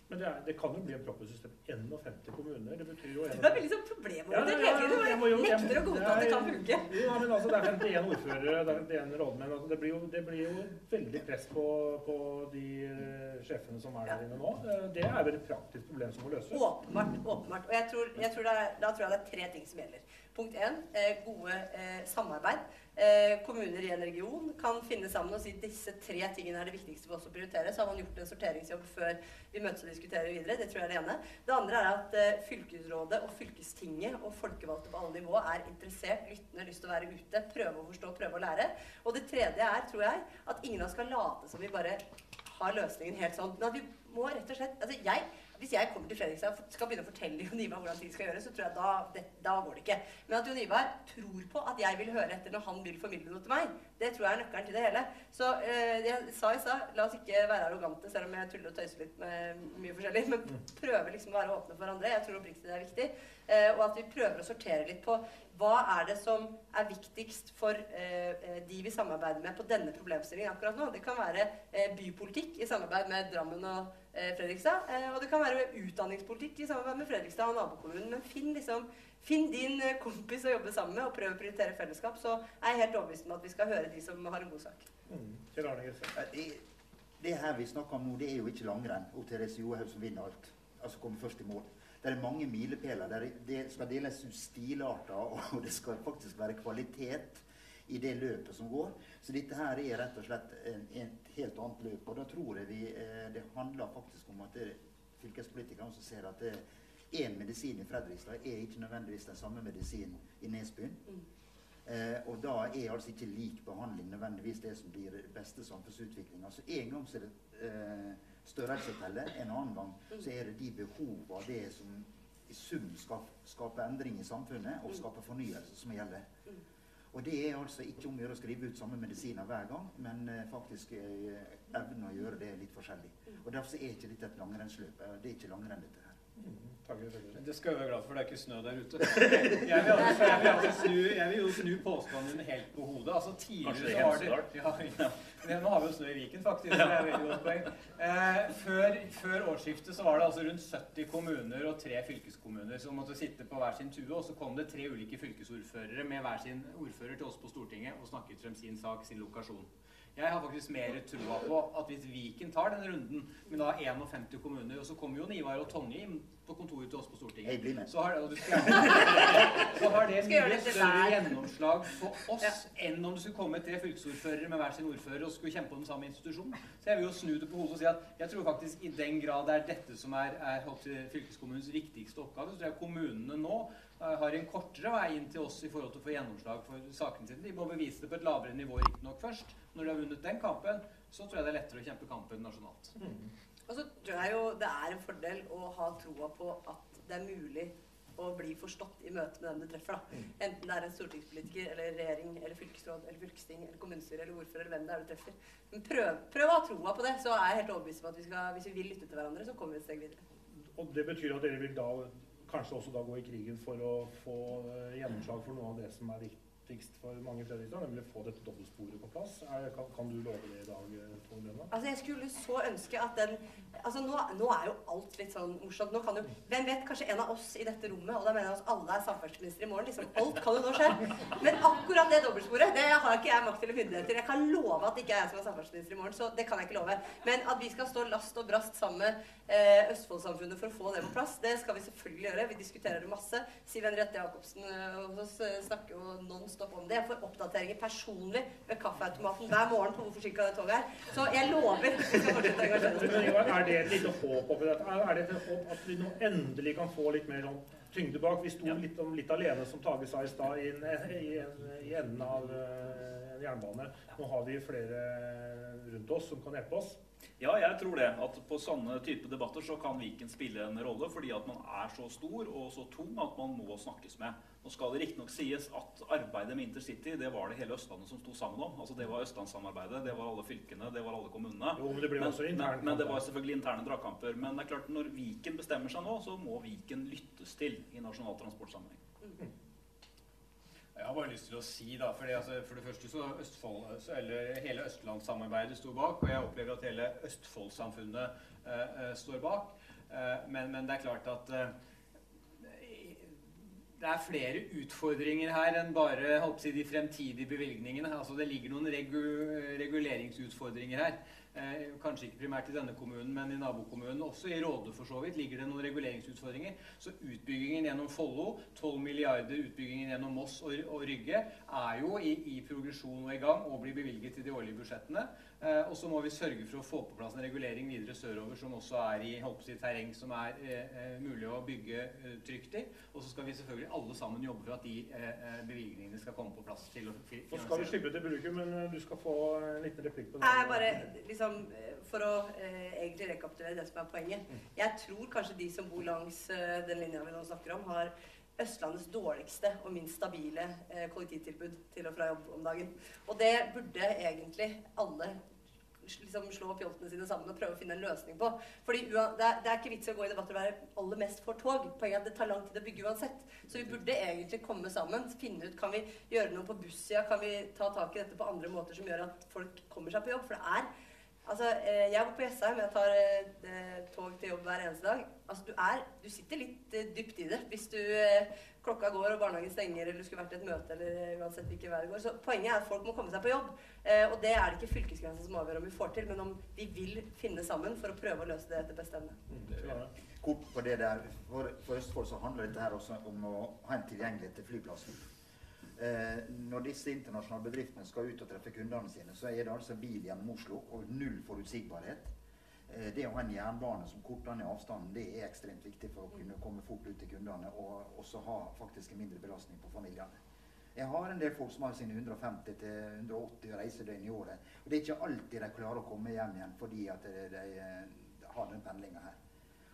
Men det, er, det, kan jo bli et proppesystem. 51 kommuner. Det betyr jo Du er veldig sånn problemorientert hele tiden. Du nekter å godta at det kan funke. Ja, men altså, Det er 51 ordførere, det er 51 rådmenn. Altså, det, blir jo, det, blir jo, veldig press på, på de uh, sjefene som er der inne nå. Uh, det er vel et praktisk problem som må løses. Åpenbart. åpenbart. Og jeg tror, jeg tror er, da tror jeg det er tre ting som gjelder. Punkt én eh, gode eh, samarbeid. eh, kommuner i en region kan finne sammen og si disse tre tingene er det viktigste for oss å prioritere. Så har man gjort en sorteringsjobb før vi møtes og diskuterer videre. Det tror jeg er det ene. Det andre er at fylkesrådet og fylkestinget og folkevalgte på alle nivå er interessert, lyttende, lyst til å være ute, prøve å forstå, prøve å lære. Og det tredje er, tror jeg, at ingen av oss skal late som vi bare har løsningen helt sånn. Men at vi må rett og slett altså jeg, Hvis jeg kommer til Fredrikstad og skal begynne å fortelle Jon Ivar hvordan ting skal gjøres, så tror jeg da, det, da går det ikke. Men at Jon Ivar tror på at jeg vil høre etter når han vil formidle noe til meg, det tror jeg er nøkkelen til det hele. Så eh, jeg sa i stad, la oss ikke være arrogante, selv om jeg tuller og tøyser litt med mye forskjellig, men prøve liksom å være åpne for hverandre. Jeg tror oppriktig det er viktig. Eh, og at vi prøver å sortere litt på hva er det som er viktigst for eh, eh, de vi samarbeider med på denne problemstillingen akkurat nå. Det kan være eh, bypolitikk i samarbeid med Drammen og Fredrikstad. Eh, og det kan være utdanningspolitikk i samarbeid med Fredrikstad og nabokommunen. Men finn, liksom, finn din eh, kompis å jobbe sammen med, og prøv å prioritere fellesskap. Så er jeg helt overbevist om at vi skal høre de som har en god sak. Mm. Eh, Det, det her vi snakker om nå, det er jo ikke langrenn og Therese Johaug som vinner alt. Altså kommer først i mål. Det er mange milepæler. Er- det skal deles ut stilarter, og det skal faktisk være kvalitet i det løpet som går. Så dette her er rett og slett en, et helt annet løp. Og da tror jeg vi eh, Det handler faktisk om at er fylkespolitikerne som ser at én medisin i Fredrikstad er ikke nødvendigvis den samme medisinen i Nesbyen. Eh, og da er altså ikke lik behandling nødvendigvis det som blir beste samfunnsutvikling. Så en gang så er det eh, størrelse teller, en annen gang så er det de behova, det som i sum skal skape endring i samfunnet og skape fornyelse, som gjelder. Og det er altså ikke om å gjøre å skrive ut samme medisiner hver gang, men eh, faktisk evnen evne å gjøre det litt forskjellig. Og Derfor er ikke dette et langrennsløp. eh, Det er ikke langrenn, dette her. Det skal vi være glad for, det er ikke snø der ute. Jeg vil, altså, jeg vil, altså snu, jeg vil jo snu påstanden helt på hodet. Altså Tidligere så har det ja, ja. Nå har vi jo snø i Viken, faktisk. Det er veldig godt poeng. Eh, før, før årsskiftet så var det altså rundt 70 kommuner og tre fylkeskommuner som måtte sitte på hver sin tue. Og så kom det tre ulike fylkesordførere med hver sin ordfører til oss på Stortinget og snakket frem sin sak, sin lokasjon. Jeg har faktisk mer troa på at hvis Viken tar den runden med da 51 kommuner, og så kommer jo Ivar og Tonje inn på kontoret til oss på Jeg Stortinget, blir med. så har, og du skal så har det mye større gjennomslag for oss Ja. enn om det skulle komme tre fylkesordførere med hver sin ordfører og skulle kjempe om den samme institusjonen. Så jeg vil jo snu det på hodet og si at jeg tror faktisk i den grad det er dette som er, er fylkeskommunens viktigste oppgave, så tror jeg kommunene nå har en kortere vei inn til oss i forhold til å få gjennomslag for sakene sine. De må bevise det på et lavere nivå riktignok først. Når de har vunnet den kampen, så tror jeg det er lettere å kjempe kampen nasjonalt. Og så tror jeg jo det er en fordel å ha troa på at det er mulig å bli forstått i møte med den du treffer. da. Enten det er en stortingspolitiker eller regjering eller fylkesråd eller fylkesting eller kommunestyre eller ordfører eller hvem det er du treffer. Men prøv, prøv å ha troa på det, så er jeg helt overbevist om at vi skal, hvis vi vil lytte til hverandre, så kommer vi et steg videre. Og det betyr at dere vil da kanskje også da gå i krigen for å få eh, gjennomslag for noe av det som er viktigst for mange Fredrikstad, nemlig å få dette dobbeltsporet på plass. Er, kan, kan du love det i dag, eh, Tone Brenna? Altså, jeg skulle så ønske at den Altså, nå, nå er jo alt litt sånn morsomt. Nå kan jo Hvem vet, kanskje en av oss i dette rommet, og da mener jeg oss alle er samferdselsminister i morgen. Liksom, alt kan jo nå skje. Men akkurat det dobbeltsporet, det har ikke jeg makt eller myndighet til. Jeg kan love at det ikke er jeg som er samferdselsminister i morgen, så det kan jeg ikke love. Men at vi skal stå last og brast sammen med eh, Østfoldsamfunnet for å få det på plass, det skal vi selvfølgelig gjøre. Vi diskuterer det masse. Siv Henriette Jacobsen eh, hos oss eh, snakker jo non stop om det. Jeg får oppdateringer personlig ved kaffeautomaten hver morgen på hvor forsinka det toget er. Så jeg lover. Er det et lite håp oppi dette? Er, det et håp at vi nå endelig kan få litt mer sånn tyngde bak? Vi sto Ja. litt, om, litt alene, som Tage sa i stad, i, i, i enden av eh, en jernbane. Nå har vi flere rundt oss som kan hjelpe oss. Ja, jeg tror det. At på sånne type debatter så kan Viken spille en rolle, fordi at man er så stor og så tung at man må snakkes med. Nå skal det riktignok sies at arbeidet med InterCity, det var det hele Østlandet som sto sammen om. Altså Det var Østlandssamarbeidet, det var alle fylkene, det var alle kommunene. Jo, men det ble jo også men, men det var selvfølgelig interne dragkamper. Men det er klart, når Viken bestemmer seg nå, så må Viken lyttes til i Nasjonal transportsammenheng. Jeg har bare lyst til å si da, fordi altså, For det første så Østfold, eller hele Østlandssamarbeidet sto bak, og jeg opplever at hele Østfoldsamfunnet eh, står bak. Uh, men, men det er klart at uh, det er flere utfordringer her enn bare si, de fremtidige bevilgningene. Altså, det ligger noen regu reguleringsutfordringer her. Eh, kanskje ikke primært i denne kommunen, men i nabokommunen. Også i Råde for så vidt ligger det noen reguleringsutfordringer. Så utbyggingen gjennom Follo, 12 milliarder utbyggingen gjennom Moss og, og Rygge, er jo i, i, progresjon og i gang og blir bevilget i de årlige budsjettene. Eh, og så må vi sørge for å få på plass en regulering videre sørover som også er i si, terreng som er eh, eh, mulig å bygge eh, trygt i. Og så skal vi selvfølgelig alle sammen jobbe for at de eh, bevilgningene skal komme på plass til å finansiere. Så skal vi slippe til bruker, men du skal få en liten replikk på det. Jeg bare, liksom, for å egentlig rekapitulere det som er poenget. Mm. Jeg tror kanskje de som bor langs den linja vi nå snakker om, har Østlandets dårligste og minst stabile eh, kollektivtilbud til og fra jobb om dagen. Og det burde egentlig alle liksom slå pjoltene sine sammen og prøve å finne en løsning på. Fordi det er, ikke vits i å gå i debatter og være aller mest for tog. Poenget er det tar lang tid å bygge uansett. Så vi burde egentlig komme sammen, finne ut kan vi gjøre noe på bussida, kan vi ta tak i dette på andre måter som gjør at folk kommer seg på jobb. For det er Altså, eh, jeg bor på Jessheim, jeg tar eh, tog til jobb hver eneste dag. Altså, du, er, du sitter litt eh, dypt i det hvis du klokka går og barnehagen stenger eller du skulle vært i et møte eller uansett hvilket vær det går. Så poenget er at folk må komme seg på jobb. Og det er det ikke fylkesgrensa som avgjør om vi får til, men om vi vil finne sammen for å prøve å løse det etter beste evne. Mm, Kort på det der. For, for Østfold så handler dette her også om å ha en tilgjengelighet til flyplassen. Eh, når disse internasjonale bedriftene skal ut og treffe kundene sine, så er det altså bil gjennom Oslo og null forutsigbarhet. Eh, det å ha en jernbane som korter ned avstanden, det er ekstremt viktig for å kunne komme fort ut til kundene og også ha faktisk en mindre belastning på familiene. Jeg har en del folk som har sine 150-180 reisedøgn i året. Og det er ikke alltid de klarer å komme hjem igjen fordi at de, de, de har den pendlinga her.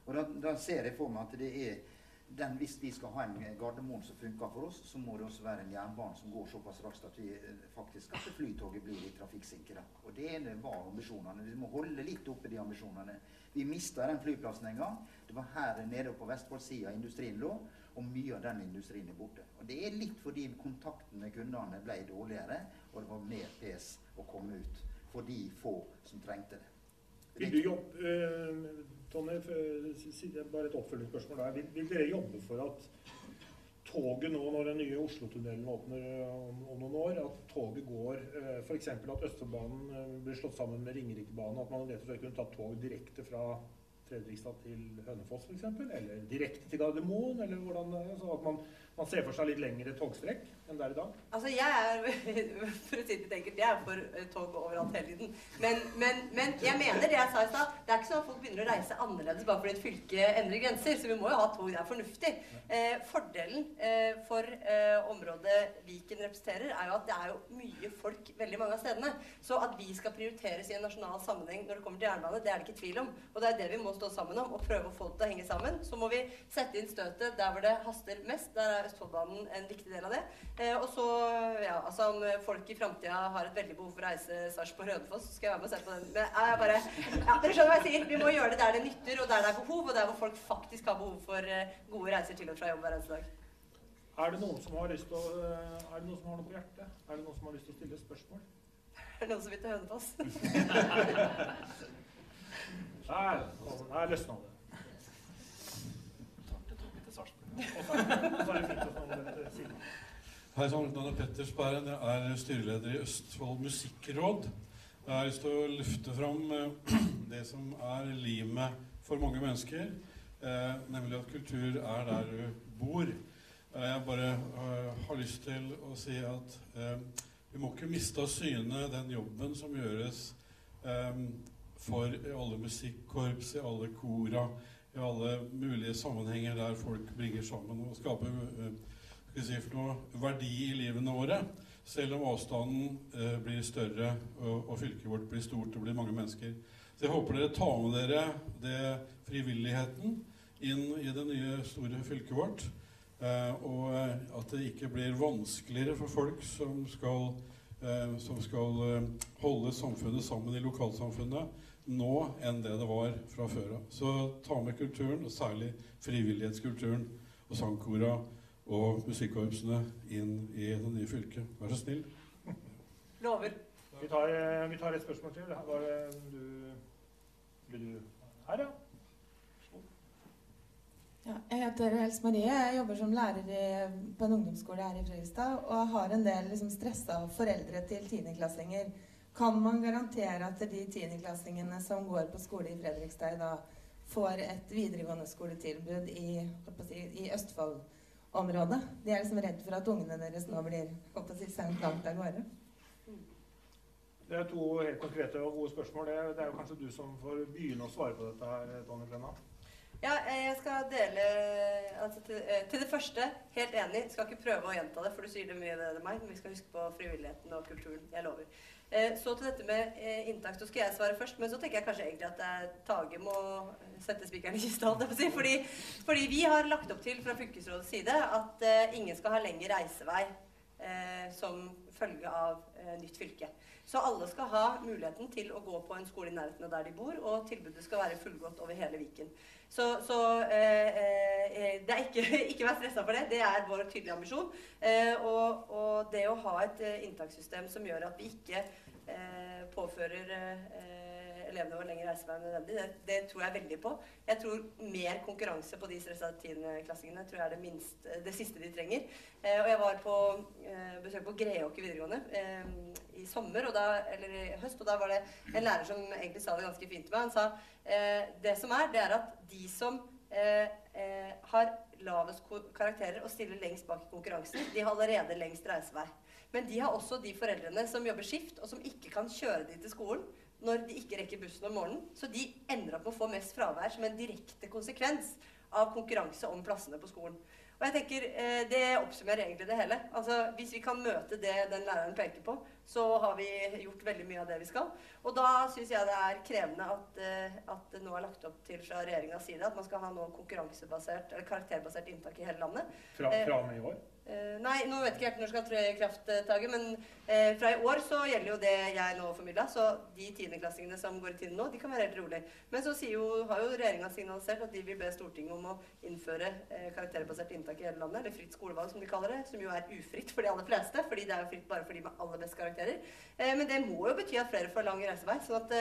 Og da, da, ser jeg for meg at det er den, hvis vi skal ha en Gardermoen som funker for oss, så må det også være en jernbane som går såpass raskt at vi eh, faktisk at flytoget blir litt trafikksikre. Og det ene var ambisjonene. Vi må holde litt oppe de ambisjonene. Vi mista den flyplassen en gang. Det var her nede på Vestfoldsida industrien lå, og mye av den industrien er borte. Og det er litt fordi kontakten med kundene ble dårligere, og det var mer pes å komme ut for de få som trengte det. Vil du jobbe, uh, Tonje, bare et oppfølgingsspørsmål der. Vil, vil, dere jobbe for at toget nå, når den nye Oslo-tunnelen åpner om, om, noen år, at toget går uh, F.eks. at Østfoldbanen blir slått sammen med Ringerikebanen, at man rett og slett kunne ta tog direkte fra Fredrikstad til Hønefoss f.eks., eller direkte til Gardermoen, eller hvordan, altså at man man ser for seg litt lengre togstrekk enn det er i dag? Altså, jeg er for å si det enkelt, jeg er for eh, tog overalt hele tiden. Men, men, men jeg mener det jeg sa i stad. Det er ikke sånn at folk begynner å reise annerledes bare fordi et fylke endrer grenser. Så vi må jo ha tog. Det er fornuftig. Eh, fordelen eh, for eh, området Viken representerer, er jo at det er jo mye folk veldig mange av stedene. Så at vi skal prioriteres i en nasjonal sammenheng når det kommer til jernbane, det er det ikke tvil om. Og det er det vi må stå sammen om og prøve å få det til å henge sammen. Så må vi sette inn støtet der hvor det haster mest. Der er Østfoldbanen en viktig del av det. Eh, og så, ja, altså om folk i framtida har et veldig behov for å reise Sarpsborg-Hønefoss, så skal jeg være med og se på den. Men jeg bare, ja, dere skjønner hva jeg sier. Vi må gjøre det der det nytter, og der det er behov, og der hvor folk faktisk har behov for eh, gode reiser til og fra jobb hver eneste dag. Er det noen som har lyst til å, eh, er det noen som har noe på hjertet? Er det noen som har lyst til å stille spørsmål? Er det noen som vil til Hønefoss? Der, der løsna det. Hei sann, Danne Pettersberg. Jeg er styreleder i Østfold musikkråd. Jeg har lyst til å løfte fram eh, det som er limet for mange mennesker, eh, nemlig at kultur er der du bor. Eh, jeg bare har lyst til å si at vi må ikke miste av syne den jobben som gjøres for alle musikkorps, i alle kora, i alle mulige sammenhenger der folk bringer sammen og skaper uh, si noe, verdi i livene våre. Selv om avstanden eh, blir større og, og, fylket vårt blir stort og blir mange mennesker. Så jeg håper dere tar med dere det frivilligheten inn i det nye, store fylket vårt. Eh, og at det ikke blir vanskeligere for folk som skal, som skal holde samfunnet sammen i lokalsamfunnet nå enn det det var fra før av. Så ta med kulturen, og særlig frivillighetskulturen og sangkora og musikkorpsene inn i det nye fylket. Vær så snill. Lover. Vi tar, eh, vi tar et spørsmål til. Var du Blir du her, ja? Ja, jeg heter Helse Marie. Jeg jobber som lærer i, på en ungdomsskole her i Fredrikstad. Og har en del liksom, stressa foreldre til tiendeklassinger. Kan man garantere at de tiendeklassingene som går på skole i Fredrikstad i dag, får et videregående skoletilbud i, si, i Østfold-området? De er liksom redd for at ungene deres nå blir si, sendt langt av gårde. Det er to helt konkrete og gode spørsmål. Det er, det er jo kanskje du som får begynne å svare på dette her, Tonje Brenna. Ja, jeg skal dele altså til, eh, til, det første, helt enig. Skal ikke prøve å gjenta det, for du sier det mye bedre enn meg. Men vi skal huske på frivilligheten og kulturen. Jeg lover. Eh, så til dette med eh, inntak. Så skal jeg svare først. Men så tenker jeg kanskje egentlig at Tage må sette spikeren i kista. Fordi, fordi, vi har lagt opp til fra fylkesrådets side at ingen skal ha lengre reisevei som følge av nytt fylke. Så alle skal ha muligheten til å gå på en skole i nærheten av der de bor, og tilbudet skal være fullgodt over hele Viken. Så, så eh, eh, det er ikke, ikke vær stressa for det. Det er vår tydelige ambisjon. Eh, og, og, det å ha et eh, inntakssystem som gjør at vi ikke eh, påfører eh, elevene våre lengre reisevei enn nødvendig, det, det, tror jeg veldig på. Jeg tror mer konkurranse på de stressa tiendeklassingene er det, minst, det siste de trenger. og jeg var på besøk på Greåker videregående i sommer, da, eller i høst, og da var det en lærer som egentlig sa det ganske fint til meg. Han sa eh, det som er, det er at de som eh, eh, har lavest karakterer og stiller lengst bak i konkurransen, de har allerede lengst reisevei. Men de har også de foreldrene som jobber skift, og som ikke kan kjøre de til skolen når de ikke rekker bussen om morgenen. Så de ender opp med å få mest fravær som en direkte konsekvens av konkurranse om plassene på skolen. Og jeg tenker, eh, Det oppsummerer egentlig det hele. Altså, Hvis vi kan møte det den læreren peker på, så har vi gjort veldig mye av det vi skal. Og da syns jeg det er krevende at, eh, at, det nå er lagt opp til fra regjeringas side at man skal ha noe konkurransebasert, eller karakterbasert inntak i hele landet. Fra, fra og med i år? Uh, nei, nå vet ikke jeg når skal tre i kraft, Tage, men uh, fra i år så gjelder jo det jeg nå formidla. Så de tiendeklassingene som går i tiden nå, de kan være helt rolig. Men så jo, har jo regjeringa signalisert at de vil be Stortinget om å innføre karakterbasert inntak i hele landet. Eller fritt skolevalg, som de kaller det. Som jo er ufritt for de aller fleste, fordi det er jo fritt bare for de med aller best karakterer. men det må jo bety at flere får lang reisevei. Så at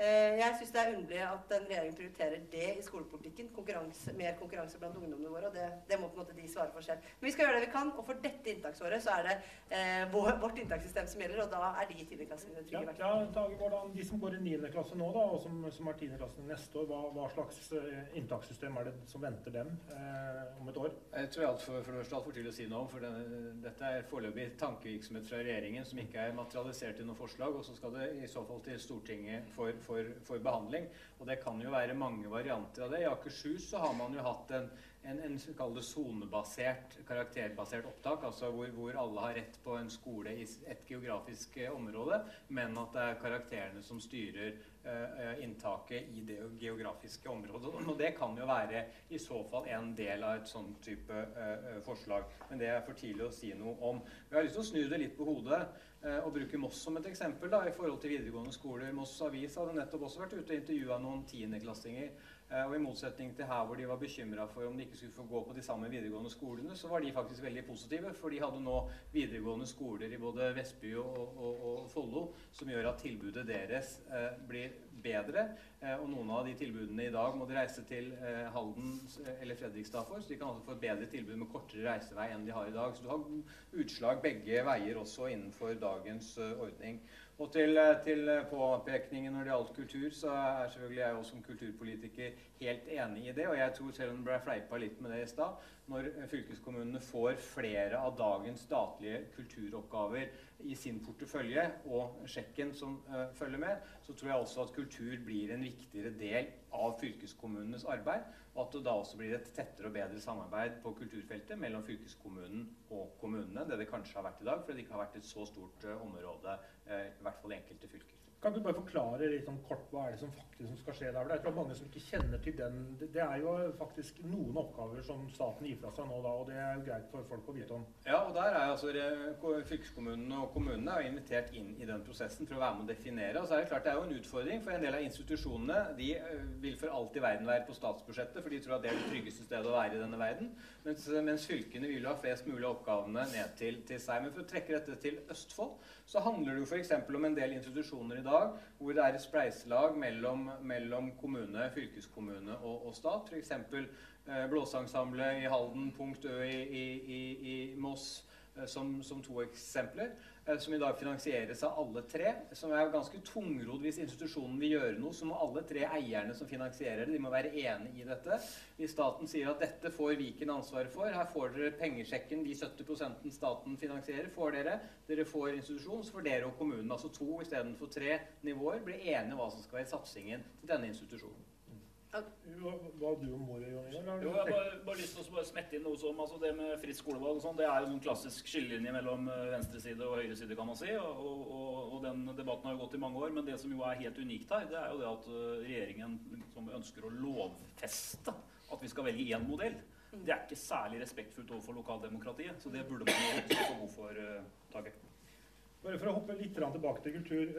jeg syns det er underlig at en regjering prioriterer det i skolepolitikken. Konkurranse, mer konkurranse blant ungdommene våre. og det, det må på en måte de svare for selv. Men vi skal gjøre det vi kan og for dette inntaksåret så er det eh, vårt inntakssystem som gjelder, og da er de tiendeklassingene trygge. Ja, ja, Tage, hvordan, De som går i 9. klasse nå, da, og som, som har tiendeklasse neste år, hva, hva, slags eh, inntakssystem er det som venter dem eh, om et år? Jeg tror alt for, for det første altfor tidlig å si noe om, for denne, dette er foreløpig tankevirksomhet fra regjeringen som ikke er materialisert i noe forslag, og så skal det i så fall til Stortinget for, for, for behandling. Og det kan jo være mange varianter av det. I Akershus så har man jo hatt en en, en sonebasert, karakterbasert opptak, altså hvor, hvor, alle har rett på en skole i et geografisk eh, område, men at det er karakterene som styrer uh, inntaket i det geografiske området. Og det kan jo være i så fall en del av et sånn type uh, forslag. Men det er for tidlig å si noe om. Vi har lyst til å snu det litt på hodet og bruke Moss som et eksempel da, i forhold til videregående skoler. Moss Avis hadde nettopp også vært ute og intervjua noen tiendeklassinger og i motsetning til her hvor de var bekymra for om de ikke skulle få gå på de samme videregående skolene, så var de faktisk veldig positive. For de hadde nå videregående skoler i både Vestby og, og, og Follo som gjør at tilbudet deres eh, blir bedre. Eh, og noen av de tilbudene i dag må de reise til eh, Halden eh, eller Fredrikstad for. Så de kan altså få et bedre tilbud med kortere reisevei enn de har i dag. Så du har utslag begge veier også innenfor dagens uh, ordning. Og til, til påpekningen når det gjaldt kultur, så er selvfølgelig jeg også som kulturpolitiker helt enig i det. Og jeg tror, selv om det ble fleipa litt med det i stad, når fylkeskommunene får flere av dagens statlige kulturoppgaver i sin portefølje og sjekken som uh, følger med, så tror jeg også at kultur blir en viktigere del av fylkeskommunenes arbeid. Og at det da også blir et tettere og bedre samarbeid på kulturfeltet mellom fylkeskommunen og kommunene det det kanskje har vært i dag, fordi det ikke har vært et så stort uh, område, uh, i hvert fall i enkelte fylker. Kan du bare forklare litt sånn kort hva er det som faktisk skal skje der? Det er mange som ikke kjenner til den. Det er jo faktisk noen oppgaver som staten gir fra seg nå da, og det er jo greit for folk å vite om. Ja, og der er altså fylkeskommunene og kommunene er invitert inn i den prosessen for å være med å definere. Og så er det klart det er jo en utfordring, for en del av institusjonene de eh, vil for alt i verden være på statsbudsjettet, for de tror at det er det tryggeste stedet å være i denne verden. Mens, mens fylkene vil ha flest mulig oppgavene ned til, til seg. Men for å trekke dette til Østfold, så handler det jo f.eks. om en del institusjoner i dag hvor det er et spleiselag mellom, mellom kommune, fylkeskommune og, og stat. F.eks. eh, Blåseensemblet i Halden, Punkt Ø i, i, i, i Moss eh, som, som to eksempler. Eh, som i dag finansieres av alle tre. Som er ganske tungrodd hvis institusjonen vil gjøre noe, så må alle tre eierne som finansierer det, de må være enig i dette. Hvis staten sier at dette får Viken ansvaret for, her får dere pengesjekken, de 70% staten finansierer, får dere. Dere får institusjon, så får dere og kommunen, altså to istedenfor tre nivåer, bli enige om hva som skal være satsingen til denne institusjonen. Hva, har du og mor gjør, Jon Jo, jeg har bare, bare lyst til å smette inn noe som altså Det med fritt skolevalg og sånn, det er jo en klassisk skillelinje mellom eh, venstreside og høyreside, kan man si. Og, og, og, den debatten har jo gått i mange år. Men det som jo er helt unikt her, det er jo det at eh, regjeringen liksom ønsker å lovfeste at vi skal velge én modell. Det er ikke særlig respektfullt overfor lokaldemokratiet. Så det burde man jo også få god for, uh, Tage. Bare for å hoppe litt tilbake til kultur.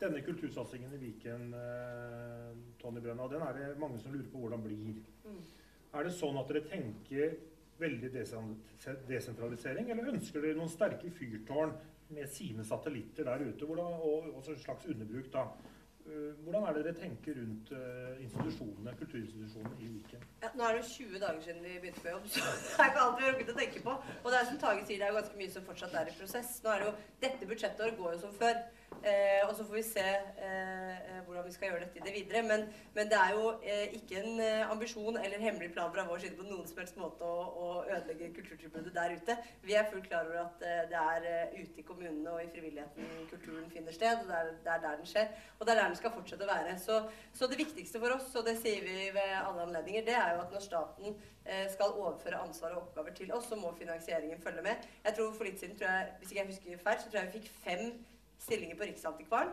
Denne kultursatsingen i Viken, eh, Tony Brønna, den er det mange som lurer på hvordan blir. Mm. Er det sånn at dere tenker veldig desentralisering, eller ønsker dere noen sterke fyrtårn med sine satellitter der ute, hvordan, og så en slags underbruk da? Eh, hvordan er det dere tenker rundt uh, institusjonene, kulturinstitusjonene i Viken? Ja, nå er det 20 dager siden vi begynte på jobb, så det er ikke alt vi har rukket å tenke på. Og det er som Tage sier, det er jo ganske mye som fortsatt er i prosess. Nå er det jo, Dette budsjettåret går jo som før. Eh, og så får vi se eh, eh, hvordan vi skal gjøre dette i det videre. Men, men det er jo eh, ikke en eh, ambisjon eller hemmelig plan fra vår side på noen som helst måte å, å ødelegge kulturtilbudet der ute. Vi er fullt klar over at eh, det er ute i kommunene og i frivilligheten kulturen finner sted. og Det er, det er, der den skjer. Og det er der den skal fortsette å være. Så, så, det viktigste for oss, og det sier vi ved alle anledninger, det er jo at når staten skal overføre ansvar og oppgaver til oss, så må finansieringen følge med. Jeg tror For litt siden, tror jeg, hvis ikke jeg husker feil, så tror jeg vi fikk fem stillinger på Riksantikvaren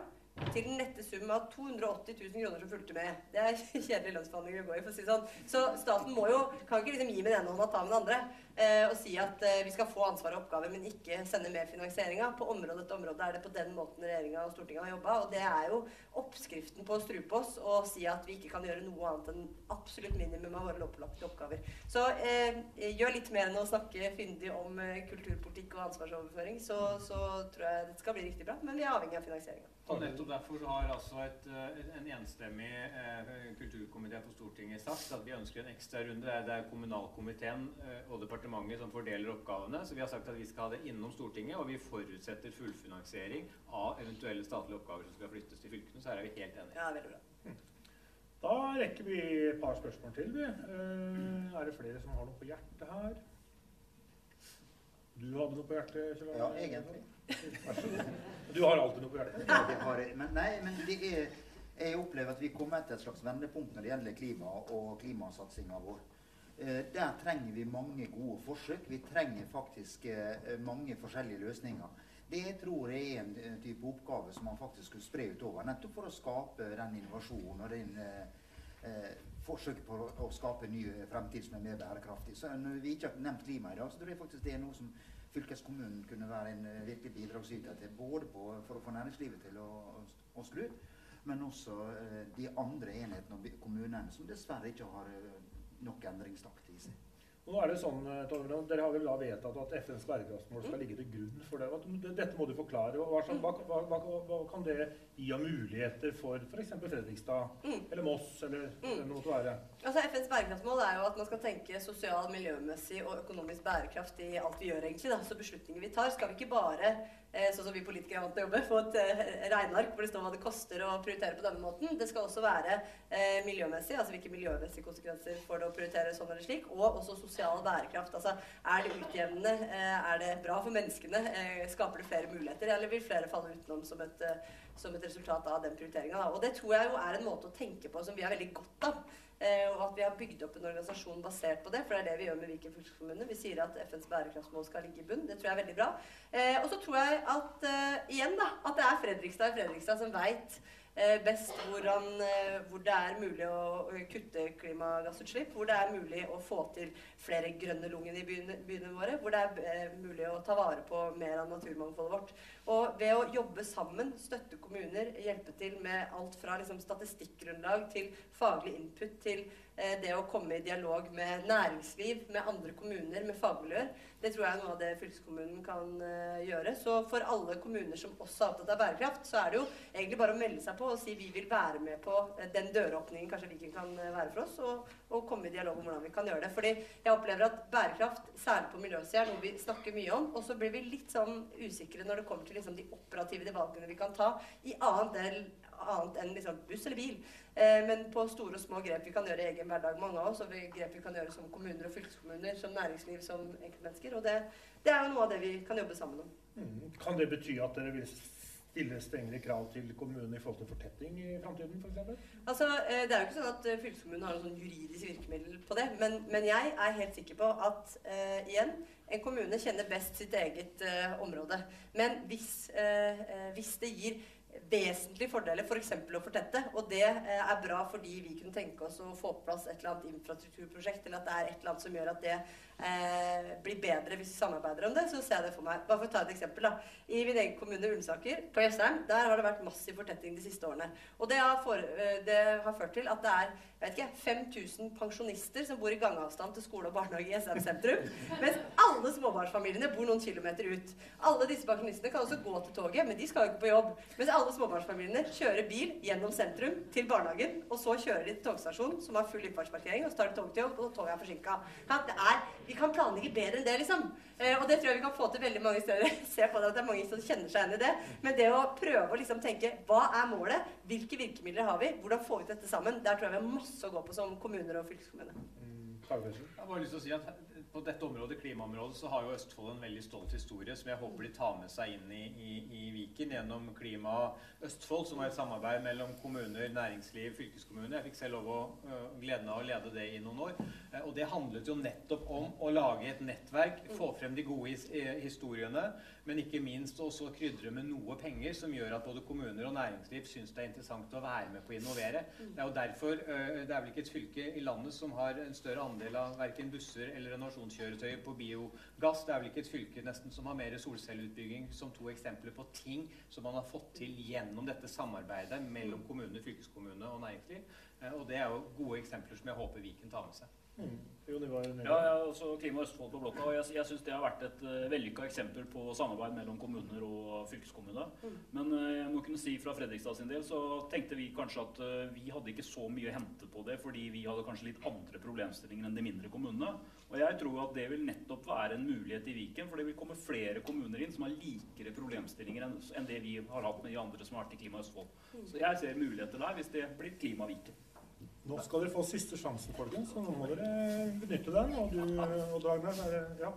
til den nette sum av 280 000 kroner som fulgte med. Det er kjedelige lønnsforhandlinger å gå i, for å si sånn. Så staten må jo, kan ikke liksom gi med den ene hånda og ta med den andre. Eh, og si at eh, vi skal få ansvar og oppgaver, men ikke sende med finansieringa. På område etter område er det på den måten regjeringa og Stortinget har jobba. Og det er jo oppskriften på å strupe oss og si at vi ikke kan gjøre noe annet enn absolutt minimum av våre lovpålagte oppgaver. Så eh, gjør litt mer enn å snakke fyndig om eh, kulturpolitikk og ansvarsoverføring, så, så tror jeg det skal bli riktig bra. Men vi er avhengig av finansieringa. Og nettopp derfor har altså et, en enstemmig eh, kulturkomité på Stortinget sagt at vi ønsker en ekstra runde. Det er kommunalkomiteen og departementet som fordeler oppgavene. Så vi har sagt at vi skal ha det innom Stortinget, og vi forutsetter fullfinansiering av eventuelle statlige oppgaver som skal flyttes til fylkene. Så her er vi helt enige. Ja, veldig bra. Da rekker vi et par spørsmål til. Vi. Uh, er det flere som har noe på hjertet her? Du hadde noe på hjertet? Kjell Ja, egentlig. Du har alltid noe på hjertet? Ja, det har jeg. Men, nei, men det er, jeg opplever at vi kommer til et slags vendepunkt når det gjelder klima og klimasatsinga vår. Eh, der trenger vi mange gode forsøk. Vi trenger faktisk eh, mange forskjellige løsninger. Det tror jeg er en eh, type oppgave som man faktisk skulle spre utover, nettopp for å skape den innovasjonen og den eh, forsøket på å, skape en ny fremtid som er mer bærekraftig. Så Når vi ikke har nevnt klima i dag, så tror jeg faktisk det er noe som fylkeskommunen kunne være en virkelig bidragsyter til. Både på, for å få næringslivet til å, å, skru, men også eh, de andre enhetene og kommunene som dessverre ikke har nok endringstakt i seg. Og nå er det sånn, eh, Tonje, Dere har vel da vedtatt at FNs bærekraftsmål skal ligge til grunn for det. Dette må du forklare. Hva, hva, hva, hva kan det gi av muligheter for f.eks. Fredrikstad mm. eller Moss eller mm. noe måtte være? Altså, FNs bærekraftsmål er jo at man skal tenke sosial, miljømessig og økonomisk bærekraft i alt vi gjør. egentlig. Da. Så beslutninger vi tar, skal vi ikke bare Eh, sånn som vi politikere er vant til å jobbe, få et eh, regneark hvor det står hva det koster å prioritere på denne måten. Det skal også være eh, miljømessig, altså hvilke miljømessige konsekvenser får det å prioritere sånn eller slik, og også sosial bærekraft. Altså er det utjevnende, eh, er det bra for menneskene, eh, skaper det flere muligheter, eller vil flere falle utenom som et, eh, som et resultat av den prioriteringa. Og det tror jeg jo er en måte å tenke på som vi har veldig godt av. Eh, og at vi har bygd opp en organisasjon basert på det. For det er det vi gjør med Viken fylkeskommune. Vi sier at FNs bærekraftsmål skal ligge i bunn. Det tror jeg er veldig bra. Eh, og så tror jeg at eh, igjen da, at det er Fredrikstad i Fredrikstad som veit best hvordan, eh, hvor det er mulig å kutte klimagassutslipp, hvor det er mulig å få til flere grønne lungen i byene, byene våre, hvor det er eh, mulig å ta vare på mer av naturmangfoldet vårt. Og ved å jobbe sammen, støtte kommuner, hjelpe til med alt fra liksom, statistikkgrunnlag til faglig input til eh, det å komme i dialog med næringsliv, med andre kommuner, med fagmiljøer, det tror jeg er noe av det fylkeskommunen kan uh, gjøre. Så for alle kommuner som også er opptatt av bærekraft, så er det jo egentlig bare å melde seg på og si vi vil være med på uh, den døråpningen kanskje Viken kan være for oss, og, og, komme i dialog om hvordan vi kan gjøre det. Fordi jeg opplever at bærekraft, særlig på miljøsida, er noe vi snakker mye om, og så blir vi litt sånn usikre når det kommer til liksom, de operative valgene vi kan ta i annet, del, annet enn liksom, buss eller bil. Eh, men på store og små grep vi kan gjøre i egen hverdag, mange av oss, og grep vi kan gjøre som kommuner og fylkeskommuner, som næringsliv, som enkeltmennesker. Og det, det er jo noe av det vi kan jobbe sammen om. Mm. Kan det bety at dere vil stille strengere krav til kommunene i forhold til fortetting i framtiden f.eks.? Altså, eh, det er jo ikke sånn at eh, fylkeskommunen har noe sånn juridisk virkemiddel på det. Men, men, jeg er helt sikker på at uh, igjen, en kommune kjenner best sitt eget uh, område. Men hvis, uh, hvis det gir vesentlige fordeler, f.eks. For å fortette. Og det eh, er bra fordi vi kunne tenke oss å få på plass et eller annet infrastrukturprosjekt, eller at det er et eller annet som gjør at det eh, blir bedre hvis vi samarbeider om det. Så ser jeg det for meg. Bare for å ta et eksempel. da. I min egen kommune, Ullensaker, på Jessheim, der har det vært massiv fortetting de siste årene. Og det har, for, eh, det har ført til at det er jeg vet ikke, 5000 pensjonister som bor i gangavstand til skole og barnehage i Jessheim sentrum. Mens alle småbarnsfamiliene bor noen kilometer ut. Alle disse pensjonistene kan også gå til toget, men de skal jo ikke på jobb. Mens alle småbarnsfamiliene kjører bil gjennom sentrum til barnehagen, og så kjører de til togstasjonen, som har full innfartsparkering, og så tar de toget til jobb, og toget er forsinka. Ja, vi kan planlegge bedre enn det, liksom. Eh, og det tror jeg vi kan få til veldig mange steder. Se på det at det er mange som kjenner seg igjen i det. Men det å prøve å liksom tenke hva er målet, hvilke virkemidler har vi, hvordan får vi dette sammen, der tror jeg vi har masse å gå på som kommuner og fylkeskommune. Mm. Jeg har bare lyst til å si at På dette området, klimaområdet, så har jo Østfold en veldig stolt historie som jeg håper de tar med seg inn i, i, i Viken gjennom Klima Østfold, som var et samarbeid mellom kommuner, næringsliv, fylkeskommune. Jeg fikk selv lov å uh, gleden av å lede det i noen år. Uh, og det handlet jo nettopp om å lage et nettverk, få frem de gode his historiene, men ikke minst også krydre med noe penger som gjør at både kommuner og næringsliv syns det er interessant å være med på å innovere. Det er jo derfor uh, det er vel ikke et fylke i landet som har en større andel av verken busser eller renovasjonskjøretøyer på biogass. Det er vel ikke et fylke nesten som har mer solcelleutbygging som to eksempler på ting som man har fått til gjennom dette samarbeidet mellom kommune, fylkeskommune og næringsliv. Eh, og det er jo gode eksempler som jeg håper Viken tar med seg. Mm. Jo, det var ja, ja, også Klima Østfold på blokka. og Jeg, jeg syns det har vært et uh, vellykka eksempel på samarbeid mellom kommuner og fylkeskommune. Mm. Men uh, jeg må kunne si fra Fredrikstad sin del så tenkte vi kanskje at uh, vi hadde ikke så mye å hente på det, fordi vi hadde kanskje litt andre problemstillinger enn de mindre kommunene. Og jeg tror at det vil nettopp være en mulighet i Viken, for det vil komme flere kommuner inn som har likere problemstillinger enn, enn det vi har hatt med de andre som har vært i Klima Østfold. Mm. Så jeg ser muligheter der hvis det blir Klima Viken. Nå skal dere få siste sjansen, folkens, så nå må dere benytte den. Og du, Odd Ragnar, ja. ja.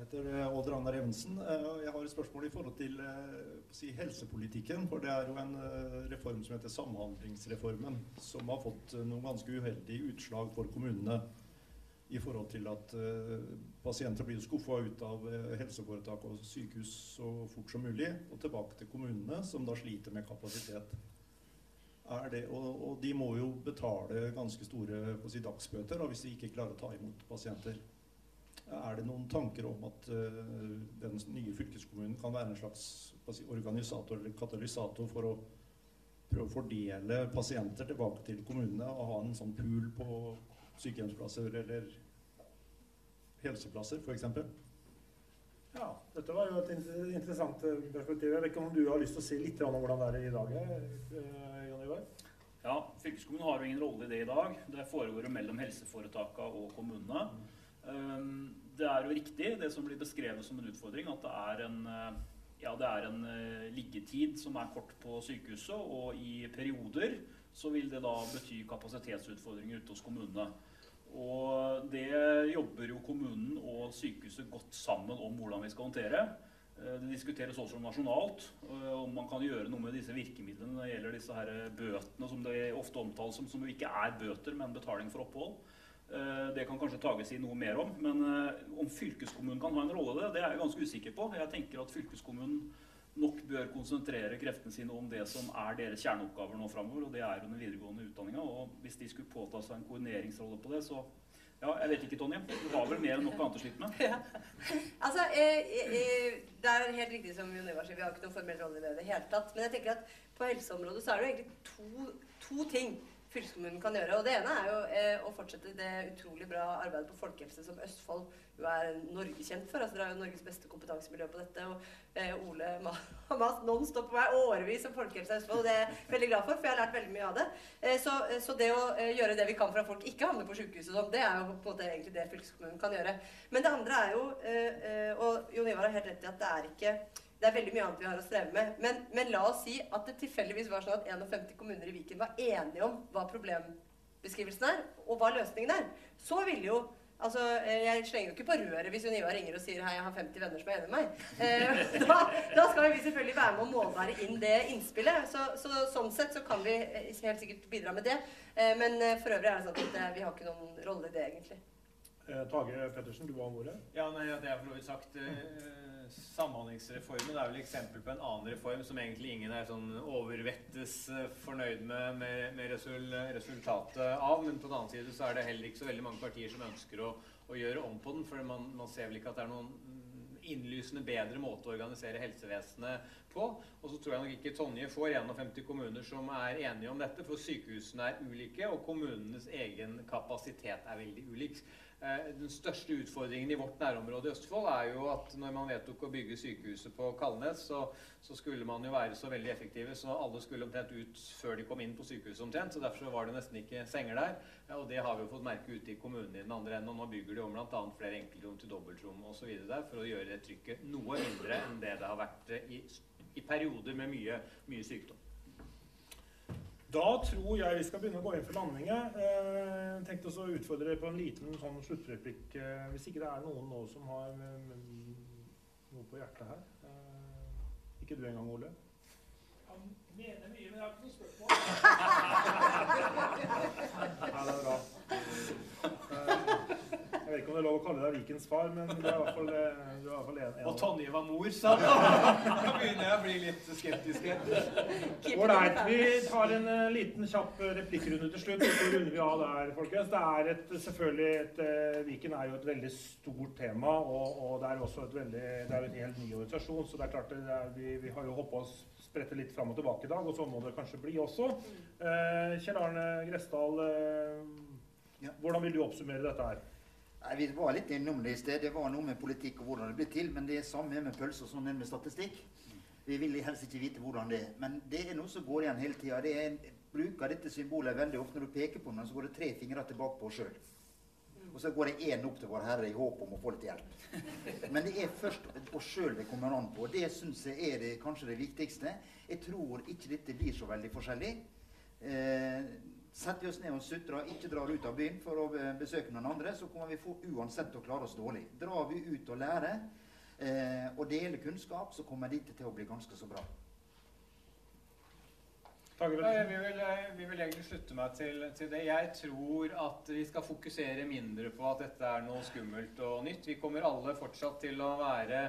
Jeg heter eh, Odd Ragnar Evensen. Eh, jeg har et spørsmål i forhold til eh, si, helsepolitikken. For det er jo en reform som heter Samhandlingsreformen, som har fått noen ganske uheldige utslag for kommunene. I forhold til at pasienter blir skuffa ut av helseforetak og sykehus så fort som mulig, og tilbake til kommunene, som da sliter med kapasitet det, og, og, de må jo betale ganske store si, dagsbøter da, hvis de ikke klarer å ta imot pasienter. Er det noen tanker om at uh, den nye fylkeskommunen kan være en slags si, organisator eller katalysator for å prøve å fordele pasienter tilbake til kommunene og ha en sånn pool på sykehjemsplasser eller helseplasser f.eks.? Ja, dette var jo et interessant eh, perspektiv. Jeg vet ikke om du har lyst til å si litt om hvordan det er i dag? Eh, Ivar? Ja, Fylkeskommunen har jo ingen rolle i det i dag. Det foregår jo mellom helseforetakene og kommunene. Um, det er jo riktig, det som blir beskrevet som en utfordring, at det er en, eh, ja, det er en uh, liggetid som er kort på sykehuset. Og i perioder så vil det da bety kapasitetsutfordringer ute hos kommunene. Og det jobber jo kommunen og sykehuset godt sammen om hvordan vi skal håndtere. Eh, det diskuteres også nasjonalt eh, om man kan gjøre noe med disse virkemidlene når det gjelder disse her bøtene som det ofte omtales som, som ikke er bøter, men betaling for opphold. Eh, det kan kanskje tages i noe mer om. Men om fylkeskommunen kan ha en rolle i det, det er jeg ganske usikker på. Jeg tenker at fylkeskommunen nok bør konsentrere kreftene sine om det som er deres kjerneoppgaver nå framover, og det er den videregående utdanninga. Hvis de skulle påta seg en koordineringsrolle på det, så ja, jeg vet ikke, Tonje. Du har vel mer enn nok annet å slite med? Ja. Altså, eh, eh, Det er helt riktig som Jon Ivar sier, vi har ikke noen formell rolle i det i det hele tatt. Men jeg tenker at på helseområdet så er det jo egentlig to, to ting fylkeskommunen kan gjøre. Og Det ene er jo eh, å fortsette det utrolig bra arbeidet på folkehelse som Østfold jo er norgekjent for. altså Dere har jo Norges beste kompetansemiljø på dette. Og eh, Ole har mast nonstop på meg årevis om folkehelse i Østfold. og Det er jeg veldig glad for, for jeg har lært veldig mye av det. Eh, så, eh, så, det å eh, gjøre det vi kan for at folk ikke havner på sjukehuset sånn, det er jo på en måte egentlig det fylkeskommunen kan gjøre. Men det andre er jo, eh, og Jon Ivar har helt rett i at det er ikke det er veldig mye annet vi har å streve med. Men, men, la oss si at det tilfeldigvis var sånn at 51 kommuner i Viken var enige om hva problembeskrivelsen er, og hva løsningen er. Så ville jo Altså, Jeg slenger jo ikke på røret hvis Jon Ivar ringer og sier hei, jeg har 50 venner som er enig med meg. Eh, da, da, skal vi selvfølgelig være med å målbære inn det innspillet. Så, så, Sånn sett så kan vi eh, helt sikkert bidra med det. Eh, men eh, for øvrig er det sånn at vi har ikke noen rolle i det, egentlig. Eh, Tage Pettersen, du var om ordet? Ja, nei, det er for så vidt sagt. Eh, Samhandlingsreformen er vel eksempel på en annen reform som egentlig ingen er sånn overvettes eh, fornøyd med, med, med resultatet av. Men på den annen side så er det heller ikke så veldig mange partier som ønsker å, å gjøre om på den. For man, man, ser vel ikke at det er noen innlysende bedre måte å organisere helsevesenet på. Og så tror jeg nok ikke Tonje får 51 kommuner som er enige om dette, for sykehusene er ulike, og kommunenes egen kapasitet er veldig ulik. Eh, den største utfordringen i vårt nærområde i Østfold er jo at når man vedtok å bygge sykehuset på Kalnes, så, så, skulle man jo være så veldig effektive, så alle skulle omtrent ut før de kom inn på sykehuset omtrent. så Derfor var det nesten ikke senger der. og det har vi jo fått merke ute i kommunene i den andre enden. Og nå bygger de om bl.a. flere enkeltrom til dobbeltrom osv. der for å gjøre det trykket noe mindre enn det det har vært i, i perioder med mye, mye sykdom. Da tror jeg vi skal begynne å gå inn for landinga. Eh, tenkte også å utfordre dere på en liten sånn sluttreplikk. Eh, hvis ikke det er noen nå som har eh, noe på hjertet her. Eh, ikke du engang, Ole? Han mener mye, men jeg har ikke noe spørsmål. ja, det er bra. Eh, jeg vet ikke om det er lov å kalle deg Vikens far, men du er i hvert fall, eh, du er i hvert fall en, en Og Tonje var mor, sa han. Da begynner jeg å bli litt skeptisk. Ålreit. Vi tar en uh, liten kjapp replikkrunde til slutt. Så runder vi av der, folkens. Det er et, selvfølgelig et, uh, Viken er jo et veldig stort tema, og, og det er også et veldig, det er jo en helt ny organisasjon. Så det er klart det er, vi, vi, har jo hoppa oss sprette litt fram og tilbake i dag, og sånn må det kanskje bli også. Uh, Kjell Arne Gressdal, hvordan vil du oppsummere dette her? Nei, Vi var litt innom det i sted. Det var noe med politikk og hvordan det ble til. Men det er samme med pølser som med statistikk. Vi vil helst ikke vite hvordan det er. Men det er noe som går igjen hele tida. Jeg bruker dette symbolet veldig ofte. Når du peker på noe, så går det tre fingre tilbake på oss sjøl. Og så går det én opp til Vår Herre i håp om å få litt hjelp. Men det er først oss sjøl det kommer an på. Det syns jeg er det, kanskje det viktigste. Jeg tror ikke dette blir så veldig forskjellig. Eh, Setter vi oss ned og sutrer, ikke drar ut av byen for å besøke noen andre, så kommer vi for uansett å klare oss dårlig. Drar vi ut og lærer eh, og deler kunnskap, så kommer dette til å bli ganske så bra. Ja, jeg vil, vi vil egentlig slutte meg til, til, det. Jeg tror at vi skal fokusere mindre på at dette er noe skummelt og nytt. Vi kommer alle fortsatt til å være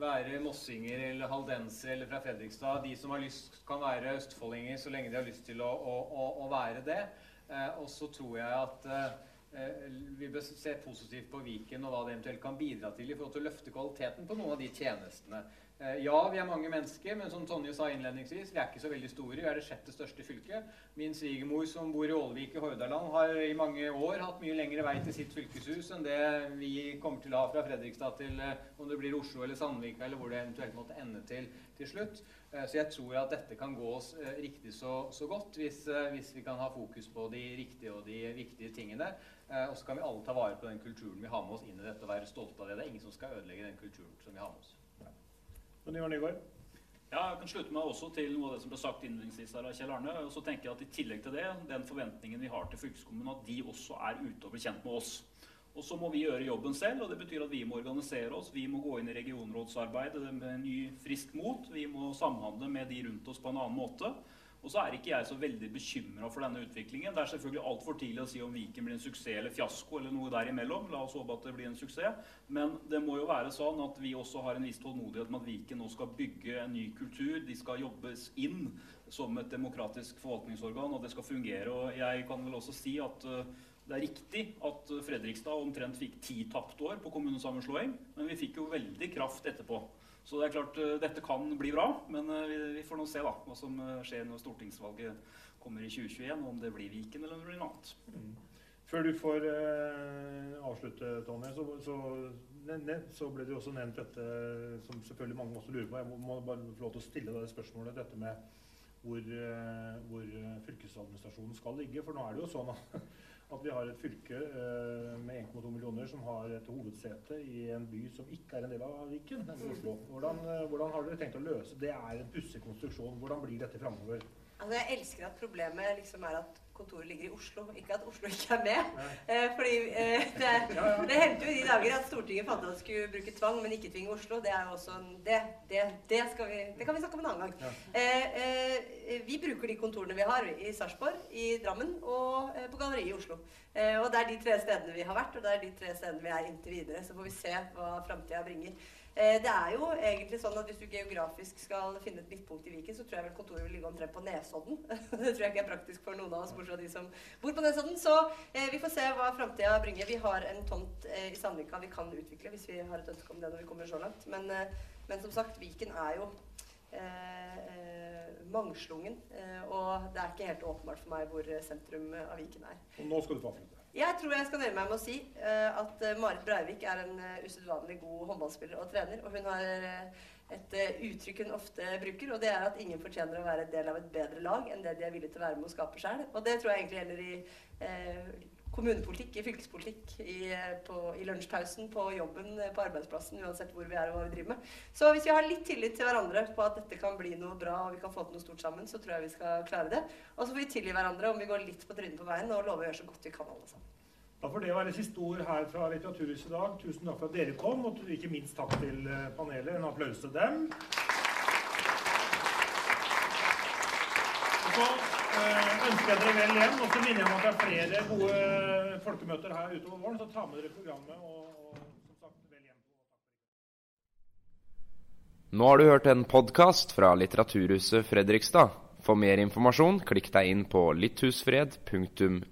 være mossinger eller haldensere eller fra Fredrikstad. De som har lyst, kan være østfoldinger så lenge de har lyst til å, å, å være det. Eh, og så tror jeg at eh, vi bør se positivt på Viken og hva det eventuelt kan bidra til i forhold til å løfte kvaliteten på noen av de tjenestene. Eh, ja, vi er mange mennesker, men som Tonje sa innledningsvis, vi er ikke så veldig store. Vi er det sjette største fylket. Min svigermor som bor i Ålvik i Hordaland, har i mange år hatt mye lengre vei til sitt fylkeshus enn det vi kommer til å ha fra Fredrikstad til eh, om det blir Oslo eller Sandvika eller hvor det eventuelt måtte ende til til slutt. Eh, så jeg tror at dette kan gå oss riktig så, så godt hvis, hvis, vi kan ha fokus på de riktige og de viktige tingene. Og så kan vi alle ta vare på den kulturen vi har med oss inn i dette og være stolte av det. Det er ingen som skal ødelegge den kulturen som vi har med oss. Men Nygaard? Ja, jeg kan slutte meg også til noe av det som ble sagt innledningsvis her av Kjell Arne. Og så tenker jeg at I tillegg til det, den forventningen vi har til fylkeskommunen, at de også er ute og blir kjent med oss. Og så må vi gjøre jobben selv, og det betyr at vi må organisere oss. Vi må gå inn i regionrådsarbeidet med ny, frisk mot. Vi må samhandle med de rundt oss på en annen måte. Og så er ikke jeg så veldig bekymra for denne utviklingen. Det er selvfølgelig altfor tidlig å si om Viken blir en suksess eller fiasko eller noe derimellom. La oss håpe at det blir en suksess. Men det må jo være sånn at vi også har en viss tålmodighet med at Viken nå skal bygge en ny kultur. De skal jobbes inn som et demokratisk forvaltningsorgan, og det skal fungere. Og jeg kan vel også si at uh, det er riktig at Fredrikstad omtrent fikk ti tapte år på kommunesammenslåing, men vi fikk jo veldig kraft etterpå. Så det er klart, uh, dette kan bli bra, men uh, vi, vi får nå se da, hva som eh, skjer når stortingsvalget kommer i 2021, og om det blir Viken eller noe annet. Mm. Før du får eh, avslutte, Tonje, så, så, så, ble det jo også nevnt dette som selvfølgelig mange også lurer på. Jeg må, bare få lov til å stille deg det spørsmålet. Dette med hvor, eh, hvor fylkesadministrasjonen skal ligge. For nå er det jo sånn at, at vi har et fylke eh, med 1,2 millioner som har et hovedsete i en by som ikke er en del av Viken, nemlig Oslo. Hvordan, eh, hvordan har dere tenkt å løse Det er en pussig konstruksjon. Hvordan blir dette framover? Altså, jeg elsker at problemet liksom er at kontoret ligger i Oslo, ikke at Oslo ikke er med. Eh, fordi eh, det, det hendte jo i de dager at Stortinget fant at de skulle bruke tvang, men ikke tvinge Oslo. Det er jo også en, det, det, det, skal vi, det kan vi snakke om en annen gang. Eh, eh, vi bruker de kontorene vi har i Sarpsborg, i Drammen og eh, på Galleriet i Oslo. Eh, og det er de tre stedene vi har vært, og det er de tre stedene vi er inntil videre. Så får vi se hva framtida bringer. Eh, det er jo egentlig sånn at Hvis du geografisk skal finne et midtpunkt i Viken, så tror jeg vel kontoret vil ligge omtrent på Nesodden. det tror jeg ikke er praktisk for noen av oss, bortsett fra de som bor på Nesodden. Så eh, vi får se hva framtida bringer. Vi har en tomt eh, i Sandvika vi kan utvikle hvis vi har et ønske om det når vi kommer så langt. Men, eh, men som sagt, Viken er jo eh, mangslungen. og det er ikke helt åpenbart for meg hvor sentrum av Viken er. Og nå skal du få avslutte. Jeg tror jeg skal nøye meg med å si at Marit Breivik er en usedvanlig god håndballspiller og trener. Og hun har et uttrykk hun ofte bruker, og det er at ingen fortjener å være del av et bedre lag enn det de er villige til å være med å skape sjøl. Og det tror jeg egentlig gjelder i kommunepolitikk, i fylkespolitikk, i, på, i lunsjpausen, på jobben, på arbeidsplassen, uansett hvor vi er og hva vi driver med. Så hvis vi har litt tillit til hverandre på at dette kan bli noe bra og vi kan få til noe stort sammen, så tror jeg vi skal klare det. Og så får vi tilgi hverandre om vi går litt på trynet på veien og lover å gjøre så godt vi kan alle sammen. Da får det være siste ord her fra Litteraturhuset i dag. Tusen takk for at dere kom, og ikke minst takk til panelet. En applaus til dem. Så øh, ønsker jeg dere vel hjem. Og så minner jeg om at det er flere gode folkemøter her utover våren, så ta med dere programmet. og. Nå har du hørt en podkast fra Litteraturhuset Fredrikstad. For mer informasjon, klikk deg inn på litthusfred.no.